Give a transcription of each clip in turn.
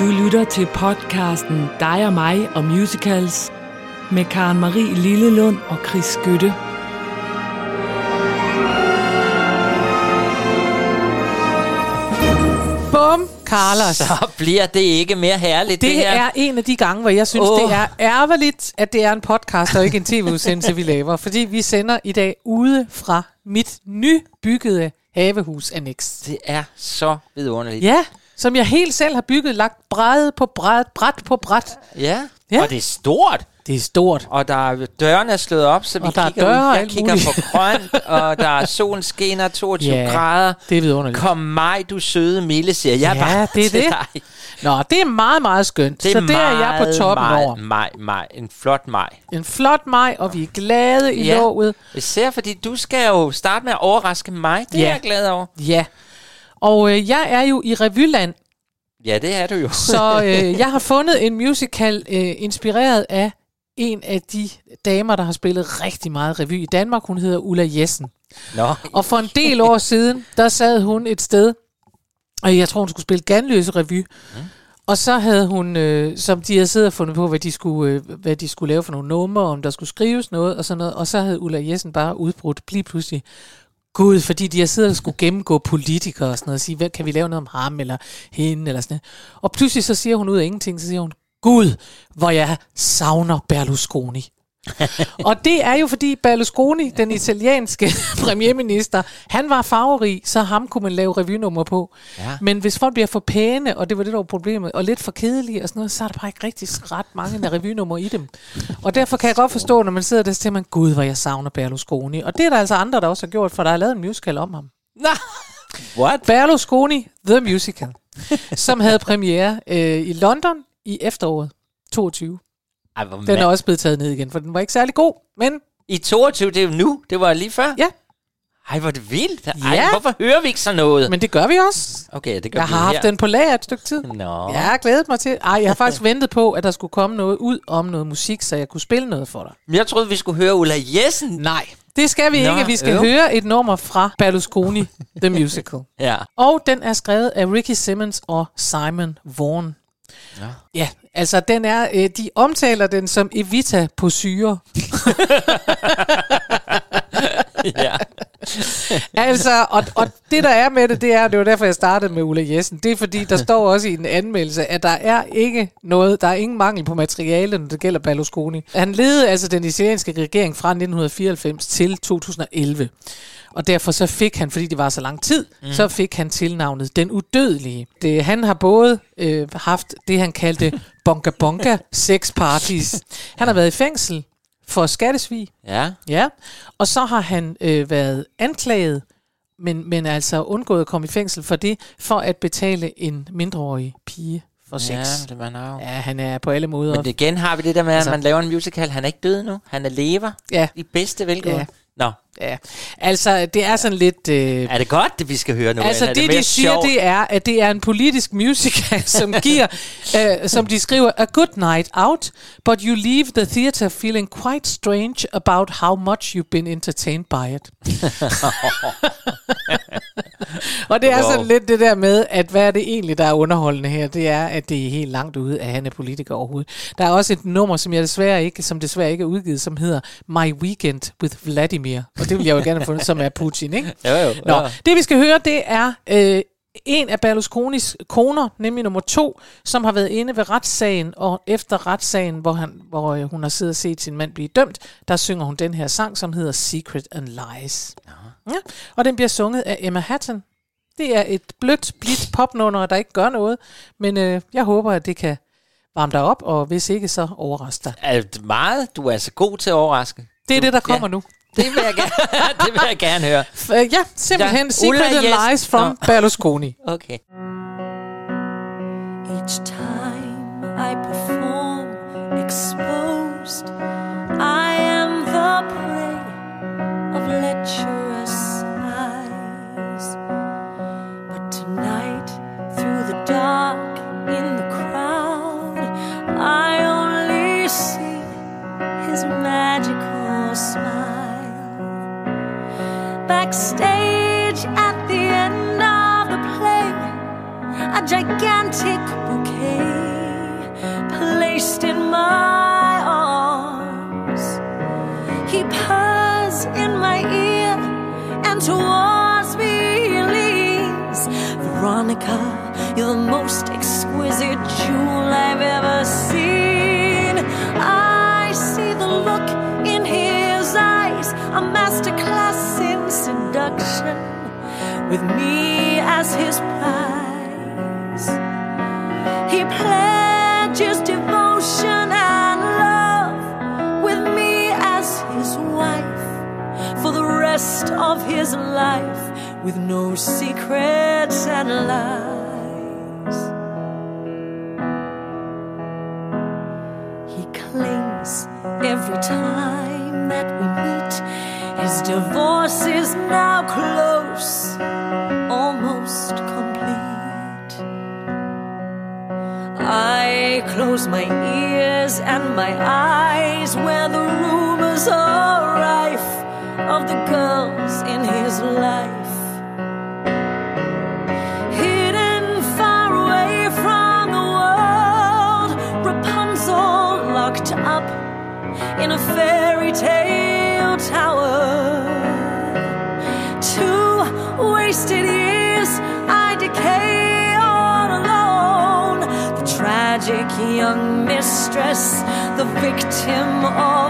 Du lytter til podcasten Dig og mig og musicals med Karen Marie Lillelund og Chris Skytte. Bum, Carlos. Så bliver det ikke mere herligt, det, Det her. er en af de gange, hvor jeg synes, oh. det er ærgerligt, at det er en podcast og ikke en tv-udsendelse, vi laver. Fordi vi sender i dag ude fra mit nybyggede havehus annex. Det er så vidunderligt. Ja, som jeg helt selv har bygget, lagt bræd på bræd, bræt på bræt. ja. Ja. Og det er stort. Det er stort. Og der er, dørene er slået op, så vi Og der er kigger døre ud. Jeg kigger muligt. på grønt, og der er solen skinner 22 Ja, grader. det er vidunderligt. Kom mig, du søde milde, siger jeg Ja, bare det er det. dig. Nå, det er meget, meget skønt. Det er så det er jeg på toppen meget, over. Maj, maj, en flot maj. En flot maj, og vi er glade i Ja. låget. Især fordi du skal jo starte med at overraske mig. Det Ja. er jeg glad over. Ja. Og øh, jeg er jo i revyland, Ja, det er du jo. Så øh, jeg har fundet en musical øh, inspireret af en af de damer, der har spillet rigtig meget revy i Danmark. Hun hedder Ulla Jessen. Nå, Og for en del år siden, der sad hun et sted, og jeg tror, hun skulle spille Ganløse Revy. Og så havde hun, øh, som de havde siddet og fundet på, hvad de, skulle, øh, hvad de skulle lave for nogle numre, om der skulle skrives noget og sådan noget. Og så havde Ulla Jessen bare udbrudt lige pludselig, Gud, fordi de har siddet og skulle gennemgå politikere og sådan noget, og sige, hvad, kan vi lave noget om ham eller hende eller sådan noget. Og pludselig så siger hun ud af ingenting, så siger hun, Gud, hvor jeg savner Berlusconi. og det er jo fordi Berlusconi, den italienske premierminister, han var farverig, så ham kunne man lave revynummer på. Ja. Men hvis folk bliver for pæne, og det var det, der var problemet, og lidt for kedelige og sådan noget, så er der bare ikke rigtig ret mange af revynummer i dem. Og derfor kan jeg godt forstå, når man sidder der, så tænker man, Gud, hvor jeg savner Berlusconi. Og det er der altså andre, der også har gjort, for der er lavet en musical om ham. What? Berlusconi, The Musical, som havde premiere øh, i London i efteråret 22. Ej, Den er også blevet taget ned igen, for den var ikke særlig god, men I 22, det er jo nu. Det var lige før. ja, Ej, hvor er det vildt. Ej, Ja. hvorfor hører vi ikke sådan noget? men det gør vi også. Okay, det gør Jeg vi har haft her. den på lager et stykke tid. Nå. Jeg har glædet mig til. Ej, jeg har faktisk ventet på, at der skulle komme noget ud om noget musik, så jeg kunne spille noget for dig. Men jeg troede, vi skulle høre Ulla Jessen. Nej, det skal vi Nå, ikke. Vi skal øv. høre et nummer fra Berlusconi, The Musical. Ja. Og den er skrevet af Ricky Simmons og Simon Vaughan. Ja. Ja, altså den er, øh, de omtaler den som Evita på syre. ja. Altså, og, og det der er med det, det er, det var derfor jeg startede med Ulla Jessen, det er fordi, der står også i en anmeldelse, at der er ikke noget, der er ingen mangel på materiale, når det gælder Berlusconi. Han ledede altså den italienske regering fra 1994 til 2011. Og derfor så fik han, fordi det var så lang tid, mm. så fik han tilnavnet Den Udødelige. Det, han har både øh, haft det, han kaldte bonga bonga sex parties. Han har været i fængsel for skattesvig, Ja. Ja, og så har han øh, været anklaget, men, men altså undgået at komme i fængsel for det, for at betale en mindreårig pige for sex. Ja, det var nok. ja han er på alle måder. Men igen har vi det der med, at Altså- man laver en musical. Han er ikke død nu. Han er lever. Ja, I bedste velgående. Ja. Nå, ja. Altså, det er sådan lidt... Øh, er det godt, det vi skal høre nu? Altså det, mere de siger, sjovt? det er, at det er en politisk musical, som giver, øh, som de skriver, a good night out, but you leave the theater feeling quite strange about how much you've been entertained by it. Og det er Wow. sådan lidt det der med, at hvad er det egentlig, der er underholdende her? Det er, at det er helt langt ude, at han er politiker overhovedet. Der er også et nummer, som jeg desværre ikke, som desværre ikke er udgivet, som hedder My Weekend with Vladimir. Og det vil jeg jo gerne have fundet, som er Putin, ikke? Jo, jo. Nå, jo. det vi skal høre, det er øh, en af Berlusconis koner, nemlig nummer to, som har været inde ved retssagen, og efter retssagen, hvor, han, hvor øh, hun har siddet og set sin mand blive dømt, der synger hun den her sang, som hedder Secret and Lies. Ja, og den bliver sunget af Emma Hatton. Det er et blødt, blidt popnummer, der ikke gør noget, men øh, jeg håber, at det kan varme dig op, og hvis ikke, så overraske dig. Det meget? Du er altså god til at overraske. Det er Du- det, der kommer ja. nu. Det vil jeg gerne, det vil jeg gerne høre. F- øh, ja, simpelthen Ja, Secret Ulla and Jes- Lies from Nå. Berlusconi. Okay. Each time I perform exposed, I am the prey of lecherous dark in the crowd, I only see his magical smile. Backstage at the end of the play, a gigantic bouquet placed in my arms. He purrs in my ear and towards me leans. Veronica, you're the most exquisite jewel I've ever seen. I see the look in his eyes, a masterclass in seduction, with me as his prize. He pledges devotion and love with me as his wife for the rest of his life with no secrets and lies. Every time that we meet. His divorce is now close, almost complete. I close my ears and my eyes where the rumors are rife of the girls in his life. The victim of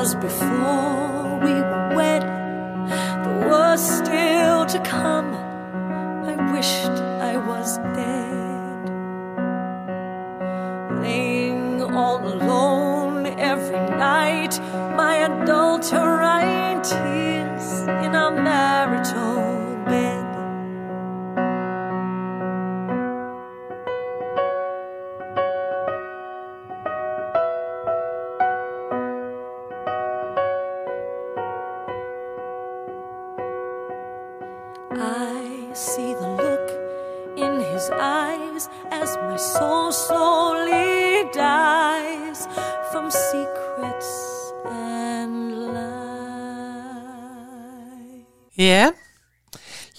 was before we were wed. There was still to come. I wished I was dead. Laying all alone every night, my adulterine tears in our marital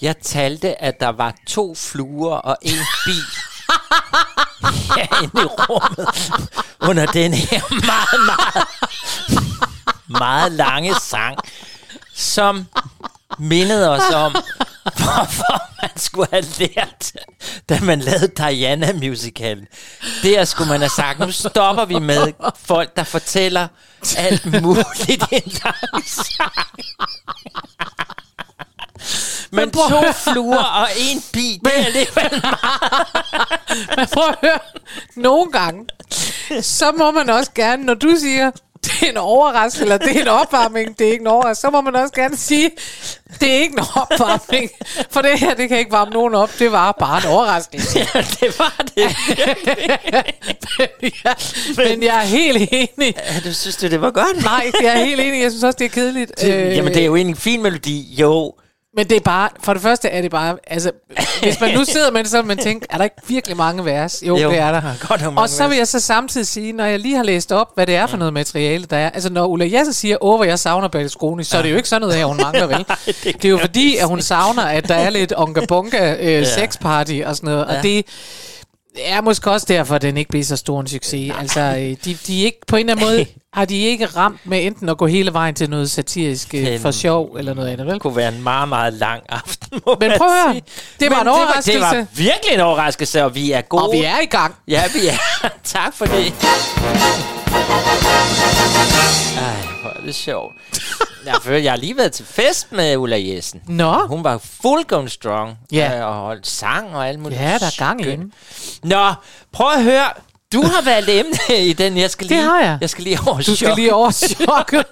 Jeg talte, at der var to fluer og en bi herinde i rummet under den her meget, meget, meget lange sang, som mindede os om, hvorfor man skulle have lært, da man lavede Diana-musicalen. Der skulle man have sagt, nu stopper vi med folk, der fortæller alt muligt i en lang sang. Men prøv to høre. fluer og en bi, det er alligevel men prøv at høre. Nogle gange, så må man også gerne, når du siger, det er en overraskelse, eller det er en opvarmning, det er ikke en overraskelse, så må man også gerne sige, det er ikke en opvarmning, for det her, det kan ikke varme nogen op, det var bare en overraskelse. Ja, det var det. men, jeg, men jeg er helt enig. Ja, du synes du, det var godt? Nej, jeg er helt enig. Jeg synes også, det er kedeligt. Det, jamen, det er jo egentlig en fin melodi, jo. Men det er bare, for det første er det bare, altså, hvis man nu sidder med det, så vil man tænke, er der ikke virkelig mange vers? Jo, Jo, det er der. godt Og så vil jeg så samtidig sige, når jeg lige har læst op, hvad det er for noget materiale, der er. Altså, når Ulla Jessen siger, åh, hvor jeg savner Berlusconi, så er det jo ikke sådan noget her, hun mangler, vel? det, er jo fordi, at hun savner, at der er lidt onga-bonga øh, Ja. sexparty og sådan noget. Ja. Og det er måske også derfor, at den ikke bliver så stor en succes. Altså, øh, de, de er ikke, på en eller anden måde har de ikke ramt med enten at gå hele vejen til noget satirisk øh, Den- for sjov, eller noget andet, vel? Det kunne være en meget, meget lang aften, må Men prøv at høre, det var Men en overraskelse. Det var, det var virkelig en overraskelse, og vi er gode. Og vi er i gang. Ja, vi er. tak for det. Ej, hvor er det sjovt. Jeg, føler, jeg har lige været til fest med Ulla Jessen. Nå, Hun var full strong. Ja. øh, Og holdt sang og alt muligt. ja, der er gang i hende. Nå, prøv at høre. Du har valgt emne i den, jeg skal Det lige, har jeg. jeg skal lige over Du skal lige over chokket.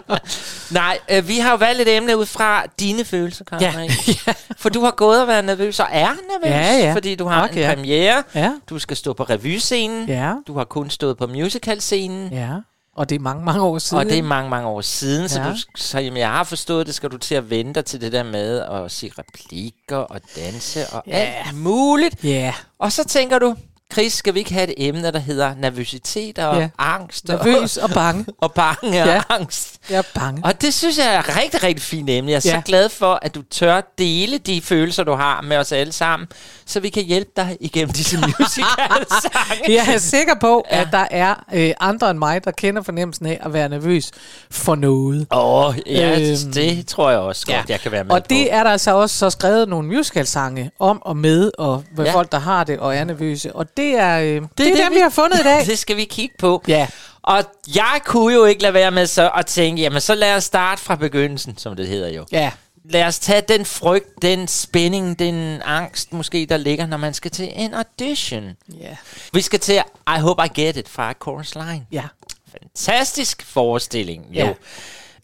Nej, øh, vi har jo valgt et emne ud fra dine følelser, Karin. ja. Ja. For du har gået og været nervøs, og er nervøs, Ja, ja. fordi du har Nok, en ja. premiere. Ja. Du skal stå på revyscenen. Ja. Du har kun stået på musicalscenen. Ja. Og det er mange, mange år siden. Og det er mange, mange år siden, så, Ja. du, så jamen, jeg har forstået det, skal du til at vente til det der med at sige replikker og danse og Ja. alt muligt. Ja. Og så tænker du, Chris, skal vi ikke have et emne, der hedder nervøsitet og Ja. angst? Nervøs og bange. Og, og bange og Ja. angst. Er bange. Og det synes jeg er et rigtig, rigtig fint emne. Jeg er ja. Ja. så glad for, at du tør dele de følelser, du har med os alle sammen, så vi kan hjælpe dig igennem disse musical-sange. Jeg er sikker på, Ja. at der er øh, andre end mig, der kender fornemmelsen af at være nervøs for noget. Åh, oh, ja, Øhm, det tror jeg også godt, jeg kan være med Og på. det er der altså også så skrevet nogle musicalsange om og med, og Ja. ja. folk, der har det og er nervøse. Og det er, øh, det, er det, det, dem, vi har fundet i dag. Det skal vi kigge på. Ja. Og jeg kunne jo ikke lade være med så at tænke, jamen så lad os starte fra begyndelsen, som det hedder jo. Ja. Lad os tage den frygt, den spænding, den angst måske, der ligger, når man skal til en audition. Ja. Vi skal til I Hope I Get It fra Chorus Line. Ja. Fantastisk forestilling, jo. Ja.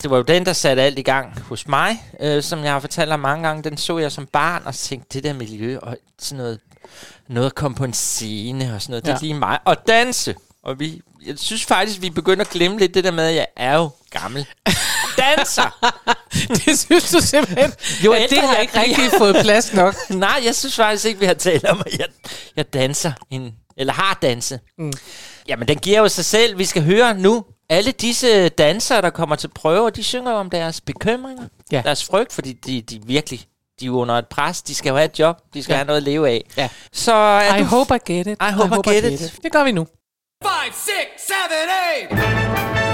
Det var jo den, der satte alt i gang hos mig, øh, som jeg har fortalt dig mange gange. Den så jeg som barn og tænkte, det der miljø og sådan noget, noget at komme på en scene og sådan noget, ja. det er lige mig. Og danse. Og vi, jeg synes faktisk, vi begynder at glemme lidt det der med, at jeg er jo gammel. Danser! det synes du simpelthen, Jo at det har ikke rigtig fået plads nok. Nej, jeg synes faktisk ikke, vi har talt om, at jeg, jeg danser. En, eller har danset. Mm. Jamen, den giver jo sig selv. Vi skal høre nu. Alle disse dansere, der kommer til prøver, de synger om deres bekymringer. Ja. Deres frygt, fordi de, de virkelig de er jo under et pres, de skal jo have et job, de skal ja. have noget at leve af. Ja. Så er I du... hope I get it. I hope I, hope I get, get it. it. Det gør vi nu. 5, 6, 7, 8!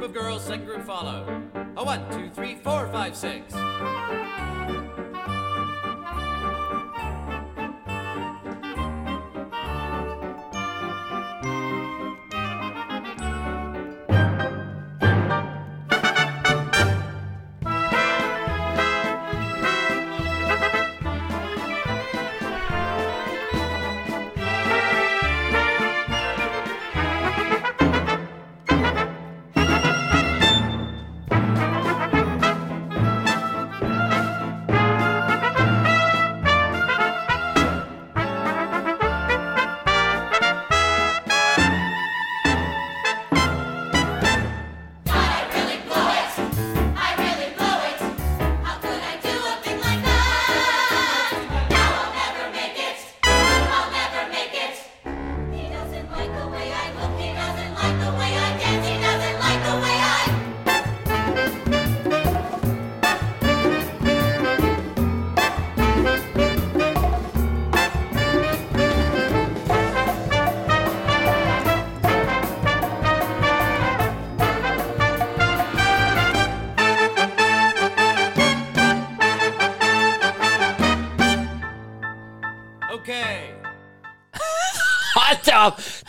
Group of girls, second group follow. A one, two, three, four, five, six.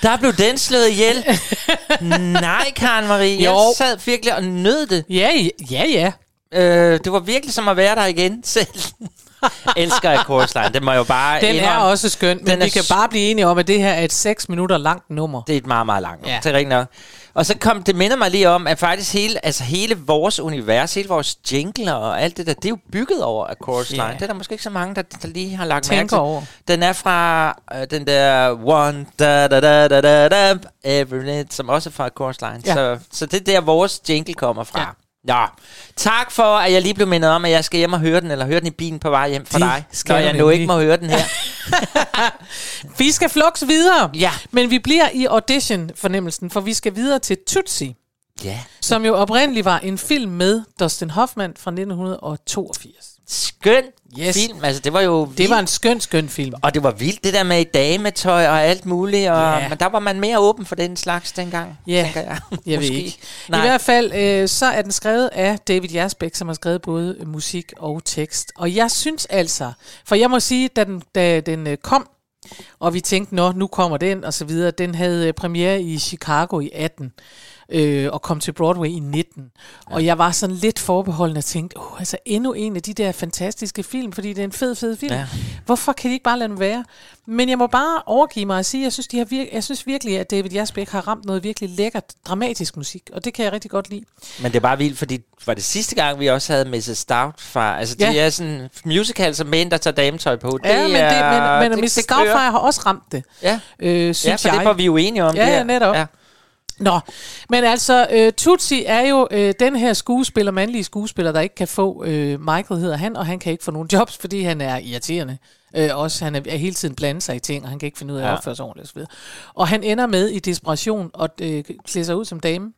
Der blev den slået ihjel. Nej, Karen Marie. Jeg Jo. sad virkelig og nød det. Ja, ja, ja. Øh, det var virkelig som at være der igen selv. Elsker jeg Chorus Line. Det må jeg jo bare Den er også skøn, men Den er vi kan bare blive enige om, at det her er et 6 minutter langt nummer. Det er et meget, meget langt. Ja. Ja. Det er rigtigt nok. Og så kom det minder mig lige om, at faktisk hele, altså hele vores univers, hele vores jingler og alt det der, det er jo bygget over af Chorus Line. Ja. Det er der måske ikke så mange, der, der lige har lagt mærke Tænker til. over. Den er fra øh, den der One da da da da da da Every minute, som også er fra Chorus Line. Ja. Så, så det er der, vores jingle kommer fra. Ja. Ja. Nå, tak for, at jeg lige blev mindet om, at jeg skal hjem og høre den, eller høre den i bilen på vej hjem fra dig, skal når jeg nu ikke må høre den her. Vi skal flux videre. Ja. Men vi bliver i audition-fornemmelsen, for vi skal videre til Tootsie, ja. som jo oprindeligt var en film med Dustin Hoffman fra 1982. Skøn Yes. film, altså det var jo Det vildt. var en skøn, skøn film. Og det var vildt, det der med i dametøj og alt muligt. Og, Ja. Men der var man mere åben for den slags dengang, Ja, jeg. Jeg ved ikke. Nej. I hvert fald, øh, så er den skrevet af David Jasbæk, som har skrevet både musik og tekst. Og jeg synes altså, for jeg må sige, da den, da den øh, kom, og vi tænkte, nå, nu kommer den, og så videre. Den havde øh, premiere i Chicago i 18, øh, og kom til Broadway i 19. Ja. Og jeg var sådan lidt forbeholden og tænkte, åh, altså endnu en af de der fantastiske film, fordi det er en fed, fed film. Ja. Hvorfor kan de ikke bare lade den være? Men jeg må bare overgive mig og sige, jeg synes, de har vir- jeg synes virkelig, at David Jasbæk har ramt noget virkelig lækkert, dramatisk musik, og det kan jeg rigtig godt lide. Men det er bare vildt, fordi var det sidste gang, vi også havde Mrs. Stout fra... Altså, det Ja. er sådan musical, som mænd, der tager dametøj på. Ja, men, det, men, men det- Mrs. det. Stoutfire har også ramt det, Ja, øh, synes ja for jeg. det var vi jo enige om. Ja, det ja, her. netop. Ja. Nå, men altså, øh, Tutsi er jo øh, den her skuespiller, mandlige skuespiller, der ikke kan få, øh, Michael hedder han, og han kan ikke få nogen jobs, fordi han er irriterende. Øh, også han er, er hele tiden blandet sig i ting, og han kan ikke finde ud af at opføre sig ordentligt osv. Og han ender med i desperation at øh, klæde sig ud som dame.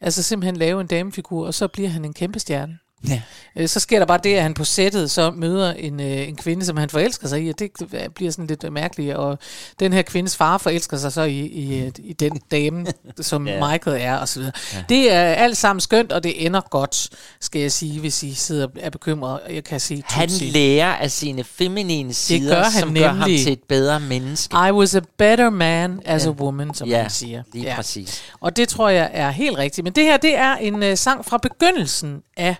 Altså simpelthen lave en damefigur, og så bliver han en kæmpe stjerne. Ja. Øh, Så sker der bare det, at han på sættet så møder en, øh, en kvinde, som han forelsker sig i, og det øh, bliver sådan lidt øh, mærkeligt. Og den her kvindes far forelsker sig så i, i, i den dame, som Ja. Michael er, og så videre. Det er alt sammen skønt, og det ender godt, skal jeg sige, hvis I sidder er bekymret. Jeg kan sige Han lærer af sine feminine sider, gør han som gør ham nemlig. til et bedre menneske. I was a better man as a woman, som ja, man siger. lige præcis. Og det tror jeg er helt rigtigt. Men det her, det er en øh, sang fra begyndelsen af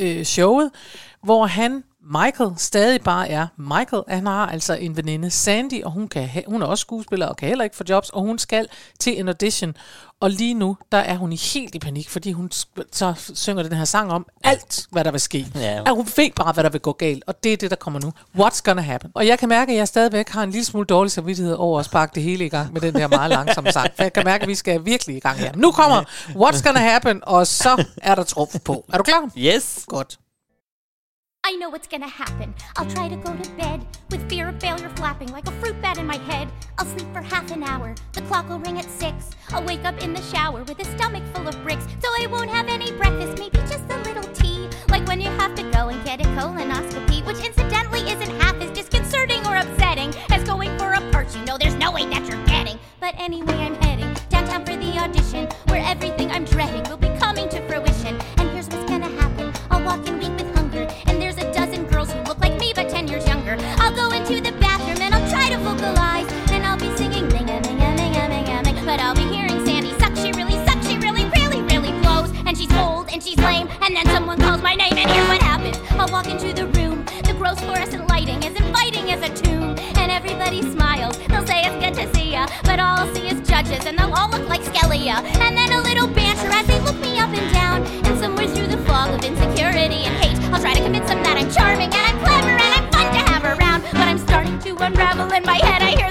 øh, showet, hvor han, Michael, stadig bare er Michael. Han har altså en veninde, Sandy, og hun, kan ha- hun er også skuespiller og kan heller ikke få jobs, og hun skal til en audition. Og lige nu, der er hun i helt i panik, fordi hun så synger den her sang om alt, hvad der vil ske. Ja. At hun ved bare, hvad der vil gå galt, og det er det, der kommer nu. What's gonna happen? Og jeg kan mærke, at jeg stadigvæk har en lille smule dårlig samvittighed over at sparke det hele i gang med den der meget langsomme sang. For jeg kan mærke, at vi skal virkelig i gang her. Nu kommer What's gonna happen, og så er der trup på. Er du klar? Yes. Godt. I know what's gonna happen. I'll try to go to bed with fear of failure flapping like a fruit bat in my head. I'll sleep for half an hour. The clock will ring at six. I'll wake up in the shower with a stomach full of bricks. So I won't have any breakfast, maybe just a little tea. Like when you have to go and get a colonoscopy, which incidentally isn't half as disconcerting or upsetting as going for a perch you know there's no way that you're getting. But anyway, I'm heading downtown for the audition where everything I'm dreading will be coming to fruition. And here's what's gonna happen. I'll walk in and then someone calls my name, and here's what happens. I'll walk into the room, the gross fluorescent lighting is inviting as a tomb, and everybody smiles. They'll say it's good to see ya, but all I'll see is judges, and they'll all look like Skelia. And then a little banter as they look me up and down, and somewhere through the fog of insecurity and hate, I'll try to convince them that I'm charming and I'm clever and I'm fun to have around. But I'm starting to unravel in my head. I hear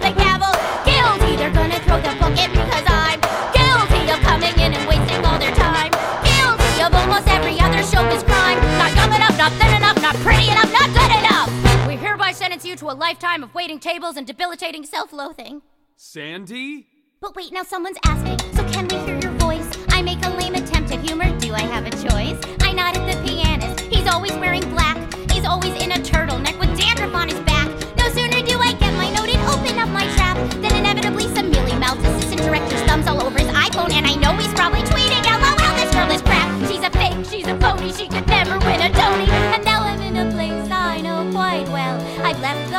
you to a lifetime of waiting tables and debilitating self-loathing. Sandy? But wait, now someone's asking, so can we hear your voice? I make a lame attempt at humor, do I have a choice? I nod at the pianist, he's always wearing black. He's always in a turtleneck with dandruff on his back. No sooner do I get my note and open up my trap, than inevitably some mealy mouthed assistant director's thumbs all over his iPhone, and I know he's probably tweeting, LOL, this girl is crap. She's a fake, she's a phony, she could never win a Tony.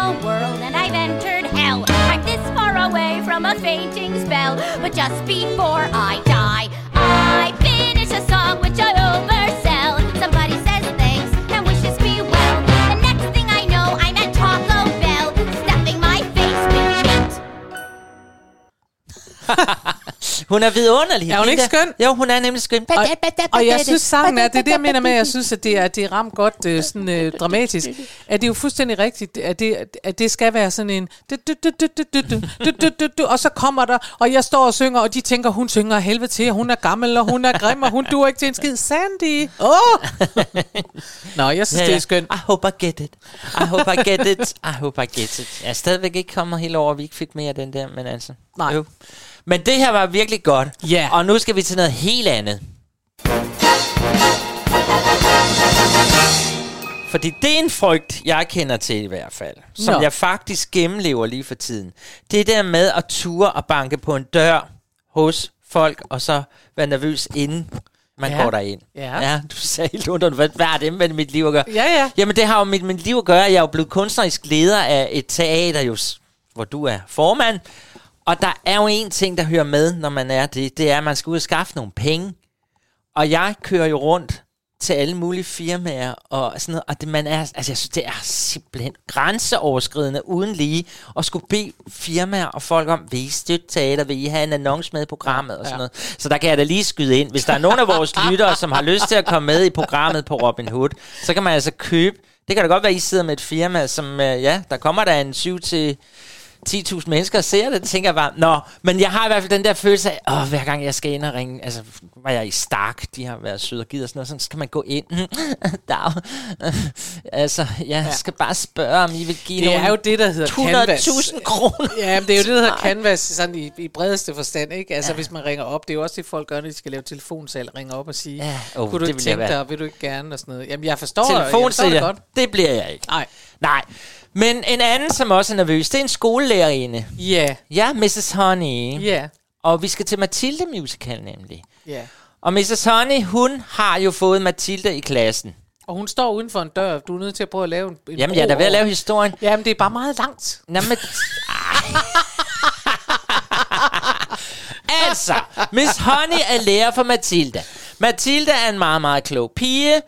The world and I've entered hell. I'm this far away from a fainting spell, but just before I die, I finish a song which I oversell. Somebody says thanks and wishes me well. The next thing I know, I'm at Taco Bell, stuffing my face with meat. Hun er vidunderlig. Er hun ikke skøn? Jo, hun er nemlig skøn. Og, og jeg synes sangen er, det er jeg mener med, jeg synes, at det er, det er ramt godt sådan, øh, dramatisk. At det er jo fuldstændig rigtigt, at det, at det skal være sådan en... Og så kommer der, og jeg står og synger, og de tænker, hun synger helvede til, hun er gammel, og hun er grim, og hun duer ikke til en skid. Sandy! Åh! Oh! Nå, jeg synes, ja, ja. det er skønt. I hope I get it. I hope I get it. I hope I get it. Jeg er stadigvæk ikke kommet helt over, at vi ikke fik mere af den der, men altså... Nej. Jo. Men det her var virkelig godt. Ja. Og nu skal vi til noget helt andet. Fordi det er en frygt, jeg kender til i hvert fald. Som Nå. jeg faktisk gennemlever lige for tiden. Det er der med at ture og banke på en dør hos folk, og så være nervøs inden man Ja. går derind. Ja. ja du sagde helt under, hvad, hvad har det med mit liv at gøre? Ja, ja. Jamen, det har jo med mit liv at gøre. Jeg er jo blevet kunstnerisk leder af et teater, jo, s- hvor du er formand. Og der er jo en ting, der hører med, når man er det. Det er, at man skal ud og skaffe nogle penge. Og jeg kører jo rundt til alle mulige firmaer og sådan noget. Og det, man er, altså, jeg synes, det er simpelthen grænseoverskridende uden lige at skulle bede firmaer og folk om, vil I støtte teater, vil I have en annonce med i programmet og sådan Ja. noget. Så der kan jeg da lige skyde ind. Hvis der er nogen af vores lyttere, som har lyst til at komme med i programmet på Robin Hood, så kan man altså købe. Det kan da godt være, at I sidder med et firma, som, øh, ja, der kommer der en 7 til 10.000 mennesker ser det, tænker jeg bare, nå, men jeg har i hvert fald den der følelse af, åh, hver gang jeg skal ind og ringe, altså, var jeg i Stark, de har været søde og givet og sådan noget, så skal man gå ind, Dag. altså, jeg skal bare spørge, om I vil give Det er jo det, der hedder Canvas. 100.000 kroner. Ja, men det er jo det, der hedder Canvas sådan i, i bredeste forstand, ikke? Altså, ja. hvis man ringer op, det er jo også det, folk gør, når de skal lave telefonsalg, ringer op og sige, Ja, ja. åh, kunne du det ikke tænke dig, vil du ikke gerne, og sådan noget. Jamen, jeg forstår, jeg forstår det godt. det bliver jeg ikke. Nej. Nej, men en anden, som også er nervøs, det er en skolelærerinde. Ja, Ja, Mrs. Honey. ja, Og vi skal til Mathilde Musical nemlig. ja. Og Mrs. Honey, hun har jo fået Mathilde i klassen. Og hun står uden for en dør. Du er nødt til at prøve at lave en, en Jamen, jeg er da ved at lave historien. Jamen, det er bare meget langt. Nå, men... altså, Miss Honey er lærer for Mathilda. Mathilda er en meget, meget klog pige.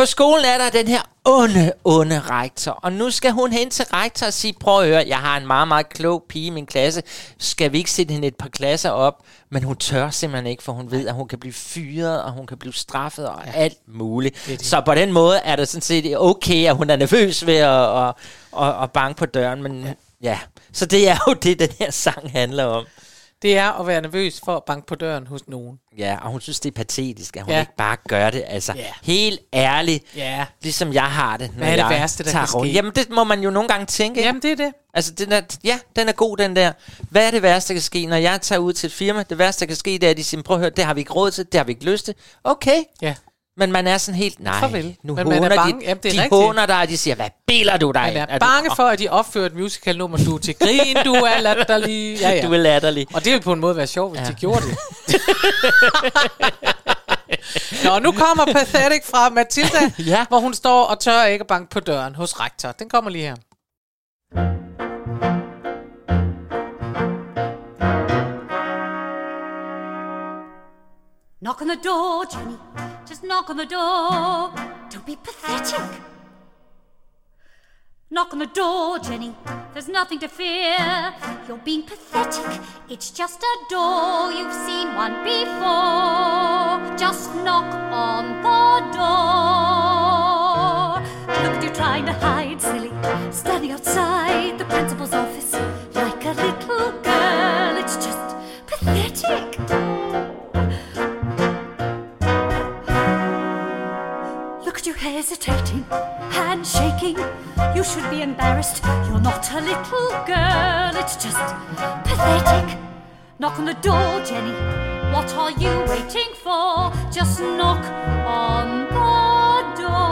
På skolen er der den her onde, onde rektor. Og nu skal hun hen til rektor og sige, prøv at høre, jeg har en meget, meget klog pige i min klasse. Skal vi ikke sætte hende et par klasser op? Men hun tør simpelthen ikke, for hun ved, at hun kan blive fyret, og hun kan blive straffet og ja. alt muligt. det. Så på den måde er det sådan set okay, at hun er nervøs ved at, at, at, at banke på døren. Men ja. ja, så det er jo det, den her sang handler om. Det er at være nervøs for at banke på døren hos nogen. Ja, og hun synes, det er patetisk, at hun Ja. ikke bare gør det. Altså, Ja. helt ærligt, Ja. ligesom jeg har det, når er det jeg værste, der tager kan rundt. ske? Jamen, det må man jo nogle gange tænke. Jamen, det er det. Altså, den er, ja, den er god, den der. Hvad er det værste, der kan ske, når jeg tager ud til et firma? Det værste, der kan ske, det er, at de siger, prøv at høre, det har vi ikke råd til, det har vi ikke lyst til. Okay, Ja. Men man er sådan helt, nej, Farvel. nu Men man er håner bange. de, Jamen, det er de rigtigt. håner dig, og de siger, hvad biler du dig? Man er, Er du- bange for, at de opfører et musical-nummer. Du er til grin, du er latterlig. Ja, ja. Du er latterlig. Og det ville på en måde være sjovt, hvis Ja. de gjorde det. Nå, nu kommer Pathetic fra Matilda, Ja. hvor hun står og tør ikke at banke på døren hos rektor. Den kommer lige her. Knock on the door, Jenny. Just knock on the door. Don't be pathetic. Knock on the door, Jenny. There's nothing to fear. You're being pathetic. It's just a door. You've seen one before. Just knock on the door. Look at you trying to hide, silly. Standing outside the principal's office like a little girl. It's just pathetic. Hesitating, hand shaking. You should be embarrassed. You're not a little girl, it's just pathetic. Knock on the door, Jenny. What are you waiting for? Just knock on the door.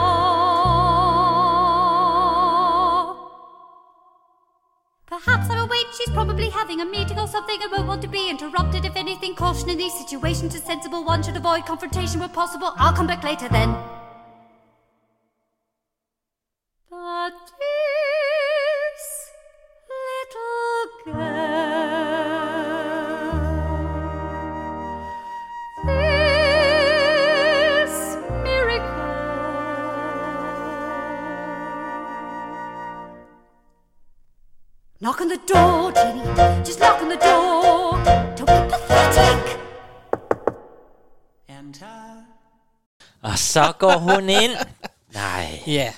Perhaps I'll wait. She's probably having a meeting or something and won't want to be interrupted. If anything, caution in these situations is sensible. One should avoid confrontation where possible. I'll come back later then. Knock on the door, Jenny. Just knock on the door. Don't be pathetic. Enter. Og så går hun ind. Nej. Ja.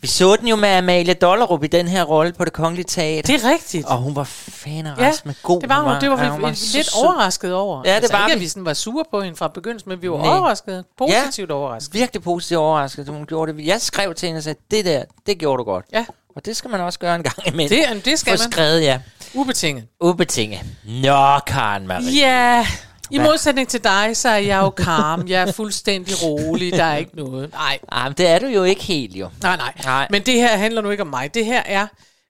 Vi så den jo med Amalie Dollerup i den her rolle på det kongelige teater. det er rigtigt. Og hun var fan af Ja, med god det var hun. Det var vi Ja, hun var lidt sød. overrasket over. Ja, det altså, var ikke, vi. at vi sådan var sure på hende fra begyndelsen, men vi var Nej. overrasket. Positivt overrasket. Virkelig positivt overrasket, hun gjorde det. Jeg skrev til hende og sagde, det der, det gjorde du godt. Ja, Og det skal man også gøre en gang imellem. det, det skal Få man. skrevet, ja. Ubetinget. Ubetinget. Nå, Karen Marie. Ja, i modsætning til dig, så er jeg jo calm. Jeg er fuldstændig rolig. Der er ikke noget. Nej, Ah, men det er du jo ikke helt, jo. nej, nej. Nej. Men det her handler nu ikke om mig. Det her er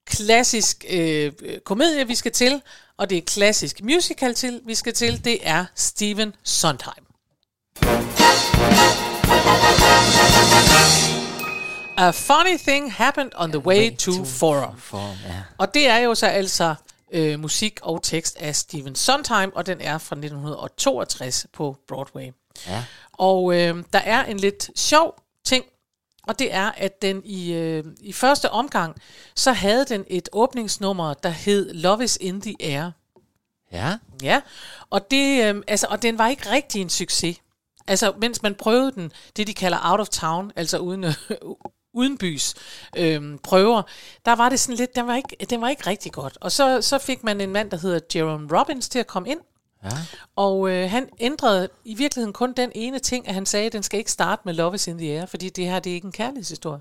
klassisk øh, komedie, vi skal til, og det er klassisk musical, til, vi skal til. Det er Steven Sondheim. A funny thing happened on the way to Forum. For, ja. Og det er jo så altså øh, musik og tekst af Steven Sondheim, og den er fra 1962 på Broadway. Ja. Og øh, der er en lidt sjov ting, og det er, at den i, øh, i første omgang, så havde den et åbningsnummer, der hed Love is in the Air. Ja. Ja, og, det, øh, altså, og den var ikke rigtig en succes. Altså, mens man prøvede den, det de kalder out of town, altså uden, øh, uden bys øh, prøver, der var det sådan lidt, den var ikke, den var ikke rigtig godt. Og så, så fik man en mand, der hedder Jerome Robbins til at komme ind, Ja. og øh, han ændrede i virkeligheden kun den ene ting, at han sagde, at den skal ikke starte med Love is in the Air, fordi det her, det er ikke en kærlighedshistorie.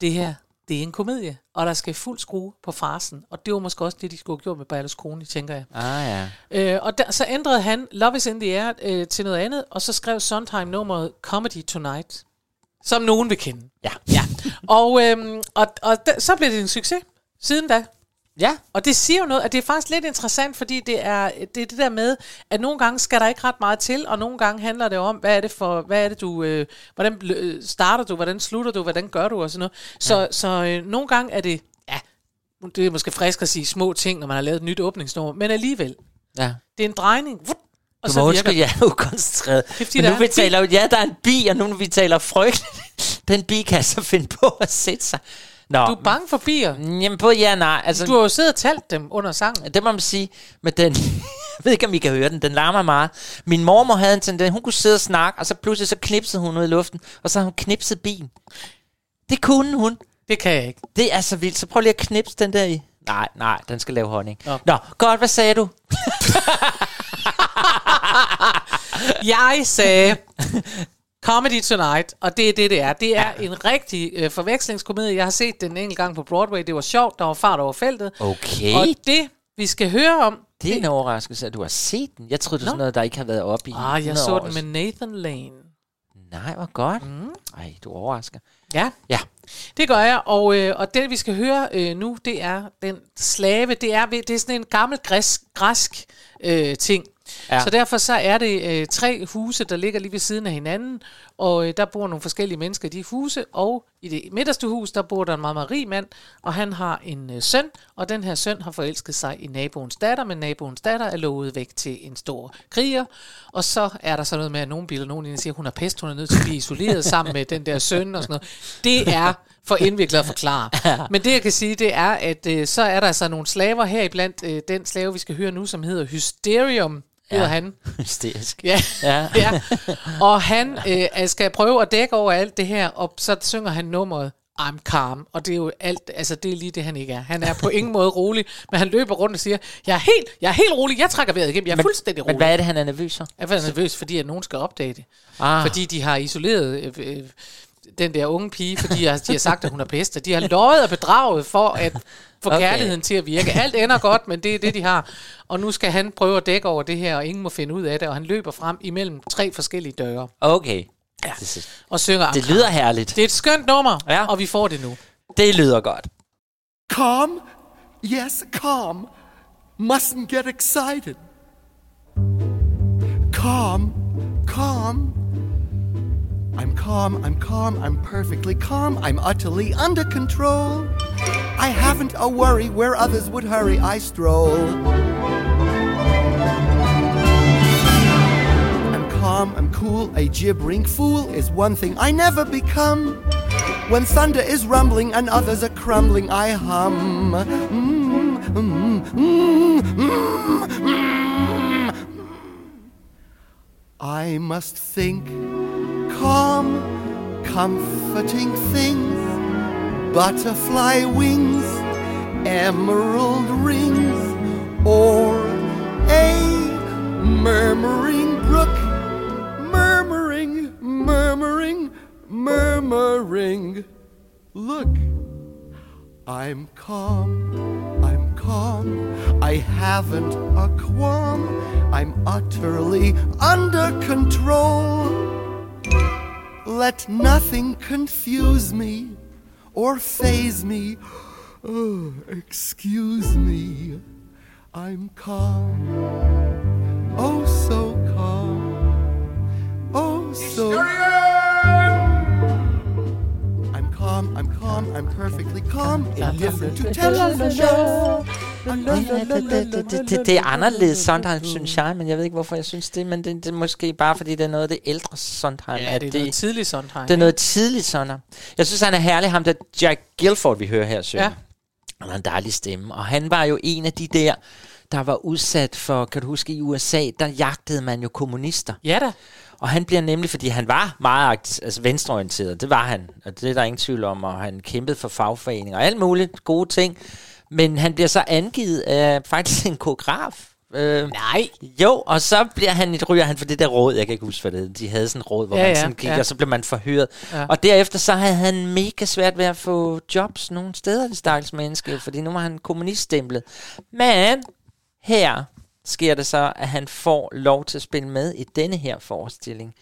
Det her, det er en komedie, og der skal fuld skrue på farsen. Og det var måske også det, de skulle have gjort med Berlusconi, tænker jeg. Ah, ja. Øh, og der, så ændrede han Love is in the Air øh, til noget andet, og så skrev Sondheim nummeret Comedy Tonight, som nogen vil kende. Ja. ja. Og, øhm, og, og der, så blev det en succes siden da. Ja. Og det siger jo noget, at det er faktisk lidt interessant, fordi det er det, er det der med, at nogle gange skal der ikke ret meget til, og nogle gange handler det om, hvad er det for, hvad er det du, øh, hvordan øh, starter du, hvordan slutter du, hvordan gør du og sådan noget. Så, ja. så øh, nogle gange er det, ja, det er måske frisk at sige små ting, når man har lavet et nyt åbningsnummer, men alligevel, Ja. det er en drejning, vup, og så undskylde, jeg er ukoncentreret. Er fordi, Men nu vi taler ja, der er en bi, og nu når vi taler frygt, den bi kan så finde på at sætte sig. Nå, Du er bange for bier. Jamen, på ja, nej. Altså, Du har jo siddet og talt dem under sangen. Det må man sige, men den... Jeg ved ikke, om I kan høre den. Den larmer meget. Min mormor havde en tendens. Hun kunne sidde og snakke, og så pludselig så knipsede hun ud i luften, og så har hun knipset bilen. Det kunne hun. Det kan jeg ikke. Det er så vildt. Så prøv lige at knipse den der i. Nej, nej, den skal lave honning. Nå. Nå, godt, hvad sagde du? Jeg sagde Comedy Tonight, og det er det, det er. Det er en rigtig øh, forvekslingskomedie. Jeg har set den en enkelt gang på Broadway. Det var sjovt. Der var fart over feltet. Okay. Og det, vi skal høre om... Det er en overraskelse, at du har set den. Jeg troede, det var sådan noget, der ikke har været oppe i Ah, jeg 100 så år. den med Nathan Lane. Nej, hvor godt. Mm. Ej, du overrasker. Ja, Ja. det gør jeg. Og, øh, og det, vi skal høre øh, nu, det er den slave. Det er, det er sådan en gammel græsk, græsk øh, ting. Ja. Så derfor så er det øh, tre huse, der ligger lige ved siden af hinanden, og øh, der bor nogle forskellige mennesker i de huse, og i det midterste hus, der bor der en meget, meget rig mand, og han har en øh, søn, og den her søn har forelsket sig i naboens datter, men naboens datter er lovet væk til en stor kriger, og så er der så noget med, at nogen bilder nogen ind og siger, at hun har pest, hun er nødt til at blive isoleret sammen med den der søn og sådan noget. Det er for indviklet at forklare. Men det jeg kan sige, det er, at øh, så er der altså nogle slaver her iblandt øh, den slave, vi skal høre nu, som hedder Hysterium, hedder Ja. han. Hysterisk. Ja. Ja. ja. Og han øh, skal prøve at dække over alt det her, og så synger han nummeret I'm calm, og det er jo alt, altså det er lige det, han ikke er. Han er på ingen måde rolig, men han løber rundt og siger, jeg er helt, jeg er helt rolig, jeg trækker vejret igennem, jeg er Men- fuldstændig rolig. Men hvad er det, han er nervøs for? Jeg er nervøs, fordi at nogen skal opdage det. Ah. Fordi de har isoleret øh, øh, den der unge pige, fordi de har, de har sagt, at hun er pest. og De har løjet og bedraget for at få Okay. kærligheden til at virke. Alt ender godt, men det er det, de har. Og nu skal han prøve at dække over det her, og ingen må finde ud af det. Og han løber frem imellem tre forskellige døre Okay. Ja. Og synger det lyder herligt. Det er et skønt nummer, ja. og vi får det nu. Det lyder godt. Calm? Yes, calm. Mustn't get excited. Calm, calm. I'm calm, I'm calm, I'm perfectly calm, I'm utterly under control. I haven't a worry where others would hurry, I stroll. I'm calm, I'm cool, a gibbering fool is one thing I never become. When thunder is rumbling and others are crumbling, I hum. Mm, mm, mm. I must think calm, comforting things, butterfly wings, emerald rings, or a murmuring brook, murmuring, murmuring, murmuring. Look, I'm calm, I'm calm, I haven't a qualm, I'm utterly under control. Let nothing confuse me or phase me. Oh, excuse me, I'm calm, oh so calm, oh so. I'm calm, I'm calm, I'm perfectly calm, indifferent to television. Det, det, det, er anderledes Sondheim, synes jeg, men jeg ved ikke, hvorfor jeg synes det, men det, det er måske bare, fordi det er noget af det ældre Sondheim. Ja, at det er noget tidligt Sondheim. Det er noget tidligt Sondheim. Jeg synes, han er herlig, ham der Jack Gilford, vi hører her, synge. Ja. Han har en dejlig stemme, og han var jo en af de der, der var udsat for, kan du huske, i USA, der jagtede man jo kommunister. Ja da. Og han bliver nemlig, fordi han var meget altså venstreorienteret, det var han, og det er der ingen tvivl om, og han kæmpede for fagforeninger og alt muligt gode ting. Men han bliver så angivet af faktisk en koreograf. Øh, Nej. jo, og så bliver han et ryger han for det der råd, jeg kan ikke huske, hvad det hed. De havde sådan et råd, hvor Ja, man ja, sådan gik, ja. og så blev man forhøret. Ja. Og derefter så havde han mega svært ved at få jobs nogle steder, det stakkels menneske, fordi nu var han kommuniststemplet. Men her sker det så, at han får lov til at spille med i denne her forestilling.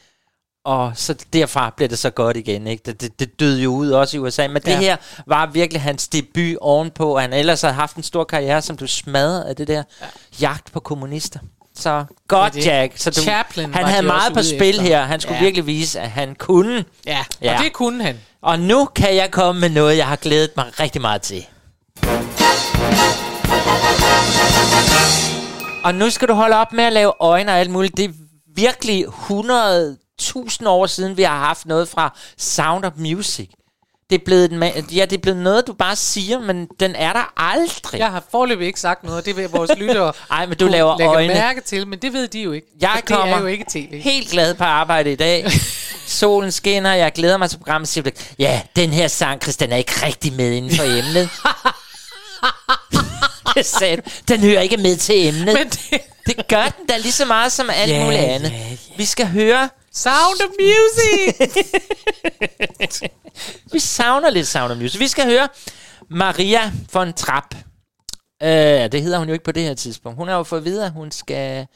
Og så derfra bliver det så godt igen. Ikke? Det, det, det døde jo ud også i USA. Men det Ja. her var virkelig hans debut ovenpå. Han ellers havde haft en stor karriere, som du smadrede af det der ja. jagt på kommunister. Så godt, Det det. Jack. Så du, Chaplin han havde de meget på spil efter. her. Han skulle Ja. virkelig vise, at han kunne. Ja, Ja. og det kunne han. Og nu kan jeg komme med noget, jeg har glædet mig rigtig meget til. Og nu skal du holde op med at lave øjne og alt muligt. Det er virkelig 100.000 år siden, vi har haft noget fra Sound of Music. Det er, blevet, en ma- ja, det er blevet noget, du bare siger, men den er der aldrig. Jeg har foreløbig ikke sagt noget, og det vil vores lyttere Ej, men du laver lægge øjne. mærke til, men det ved de jo ikke. Jeg for det kommer er jo ikke tv. helt glad på arbejde i dag. Solen skinner, jeg glæder mig til programmet. Siger ja, den her sang, Christian, er ikke rigtig med inden for emnet. det sagde du. Den hører ikke med til emnet. Men det, Det gør den da lige så meget som alt Ja, muligt andet. ja, ja. Vi skal høre... Sound of Music! Vi savner lidt Sound of Music. Vi skal høre Maria von Trapp. Uh, det hedder hun jo ikke på det her tidspunkt. Hun har jo fået at vide, at hun skal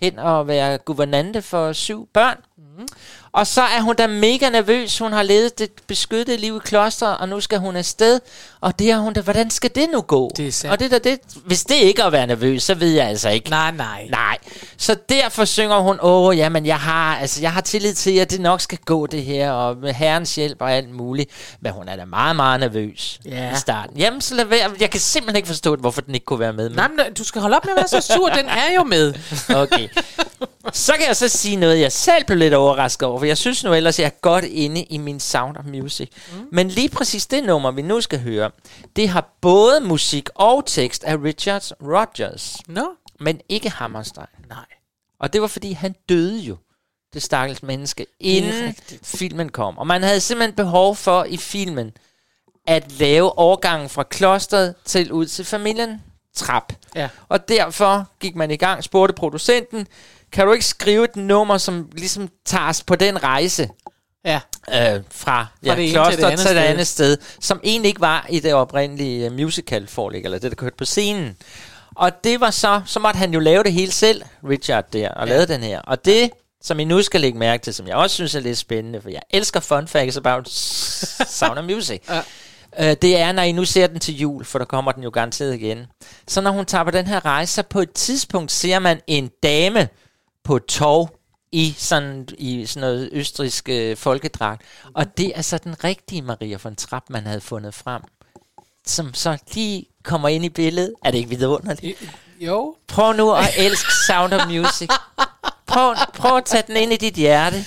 hen og være guvernante for syv børn. Mm. Og så er hun da mega nervøs. Hun har levet det beskyttede liv i klosteret, og nu skal hun afsted. Og det har hun da, hvordan skal det nu gå? Det er sandt. Og det er da det, hvis det ikke er at være nervøs, så ved jeg altså ikke. nej, nej. Nej. Så derfor synger hun, åh, jamen, jeg har, altså, jeg har tillid til, at det nok skal gå det her, og med herrens hjælp og alt muligt. Men hun er da meget, meget nervøs Ja. i starten. Jamen, så lad være. Jeg kan simpelthen ikke forstå, hvorfor den ikke kunne være med. Men, Nej, men du skal holde op med at være så sur. Den er jo med. okay. Så kan jeg så sige noget, jeg selv blev lidt overrasket over, for jeg synes nu ellers, jeg er godt inde i min Sound of Music. Mm. Men lige præcis det nummer, vi nu skal høre, det har både musik og tekst af Richard Rodgers, Nå? men ikke Hammerstein. Nej. Og det var, fordi han døde jo, det stakkels menneske, inden rigtigt. filmen kom. Og man havde simpelthen behov for i filmen at lave overgangen fra klosteret til ud til familien Trap. Ja. Og derfor gik man i gang, spurgte producenten, kan du ikke skrive et nummer, som ligesom tager os på den rejse Ja. øh, fra, ja, det ene til kloster det andet til det sted. andet sted, som egentlig ikke var i det oprindelige uh, musical forlæg, eller det, der kørte på scenen. Og det var så, så måtte han jo lave det hele selv, Richard der, og ja. lavede den her. Og det, som I nu skal lægge mærke til, som jeg også synes er lidt spændende, for jeg elsker fun facts about Sound of Music. Ja. Øh, det er, når I nu ser den til jul, for der kommer den jo garanteret igen. Så når hun tager på den her rejse, så på et tidspunkt ser man en dame på et tog i sådan, i sådan noget østrisk øh, folkedragt. Og det er så den rigtige Maria von Trapp, man havde fundet frem. Som så lige kommer ind i billedet. Er det ikke vidunderligt? Jo. Prøv nu at elske Sound of Music. Prøv, prøv at tage den ind i dit hjerte.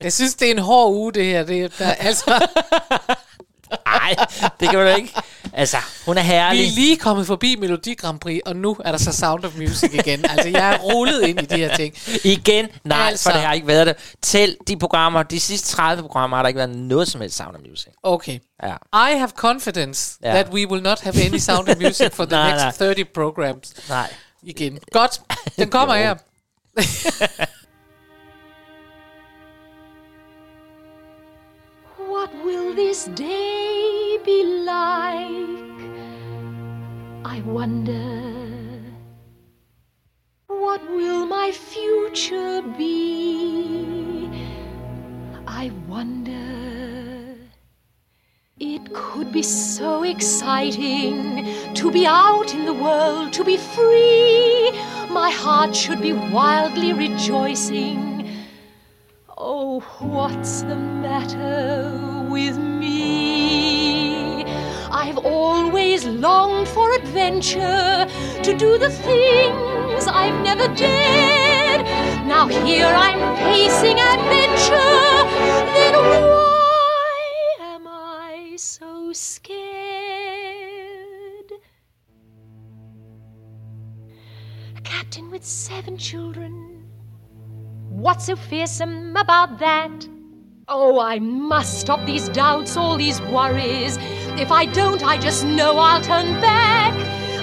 Jeg synes, det er en hård uge, det her. Det, der, altså, Nej, det kan man da ikke. Altså, hun er Vi herlig. er lige kommet forbi Melodi Grand Prix, og nu er der så Sound of Music igen. altså, jeg er rullet ind i de her ting. Igen, nej, altså. For det har ikke været det. Tæl de programmer, de sidste 30 programmer, har der ikke været noget som helst Sound of Music. Okay. Ja. I have confidence Ja. that we will not have any Sound of Music for the Nej, next nej. 30 programs. Nej. Igen. Godt. Den kommer her. What will this day be like? I wonder. What will my future be? I wonder. It could be so exciting to be out in the world, to be free. My heart should be wildly rejoicing. Oh, what's the matter with me? I've always longed for adventure, to do the things I've never dared. Now here I'm facing adventure. Then why am I so scared? A captain with seven children. What's so fearsome about that? Oh, I must stop these doubts, all these worries. If I don't, I just know I'll turn back.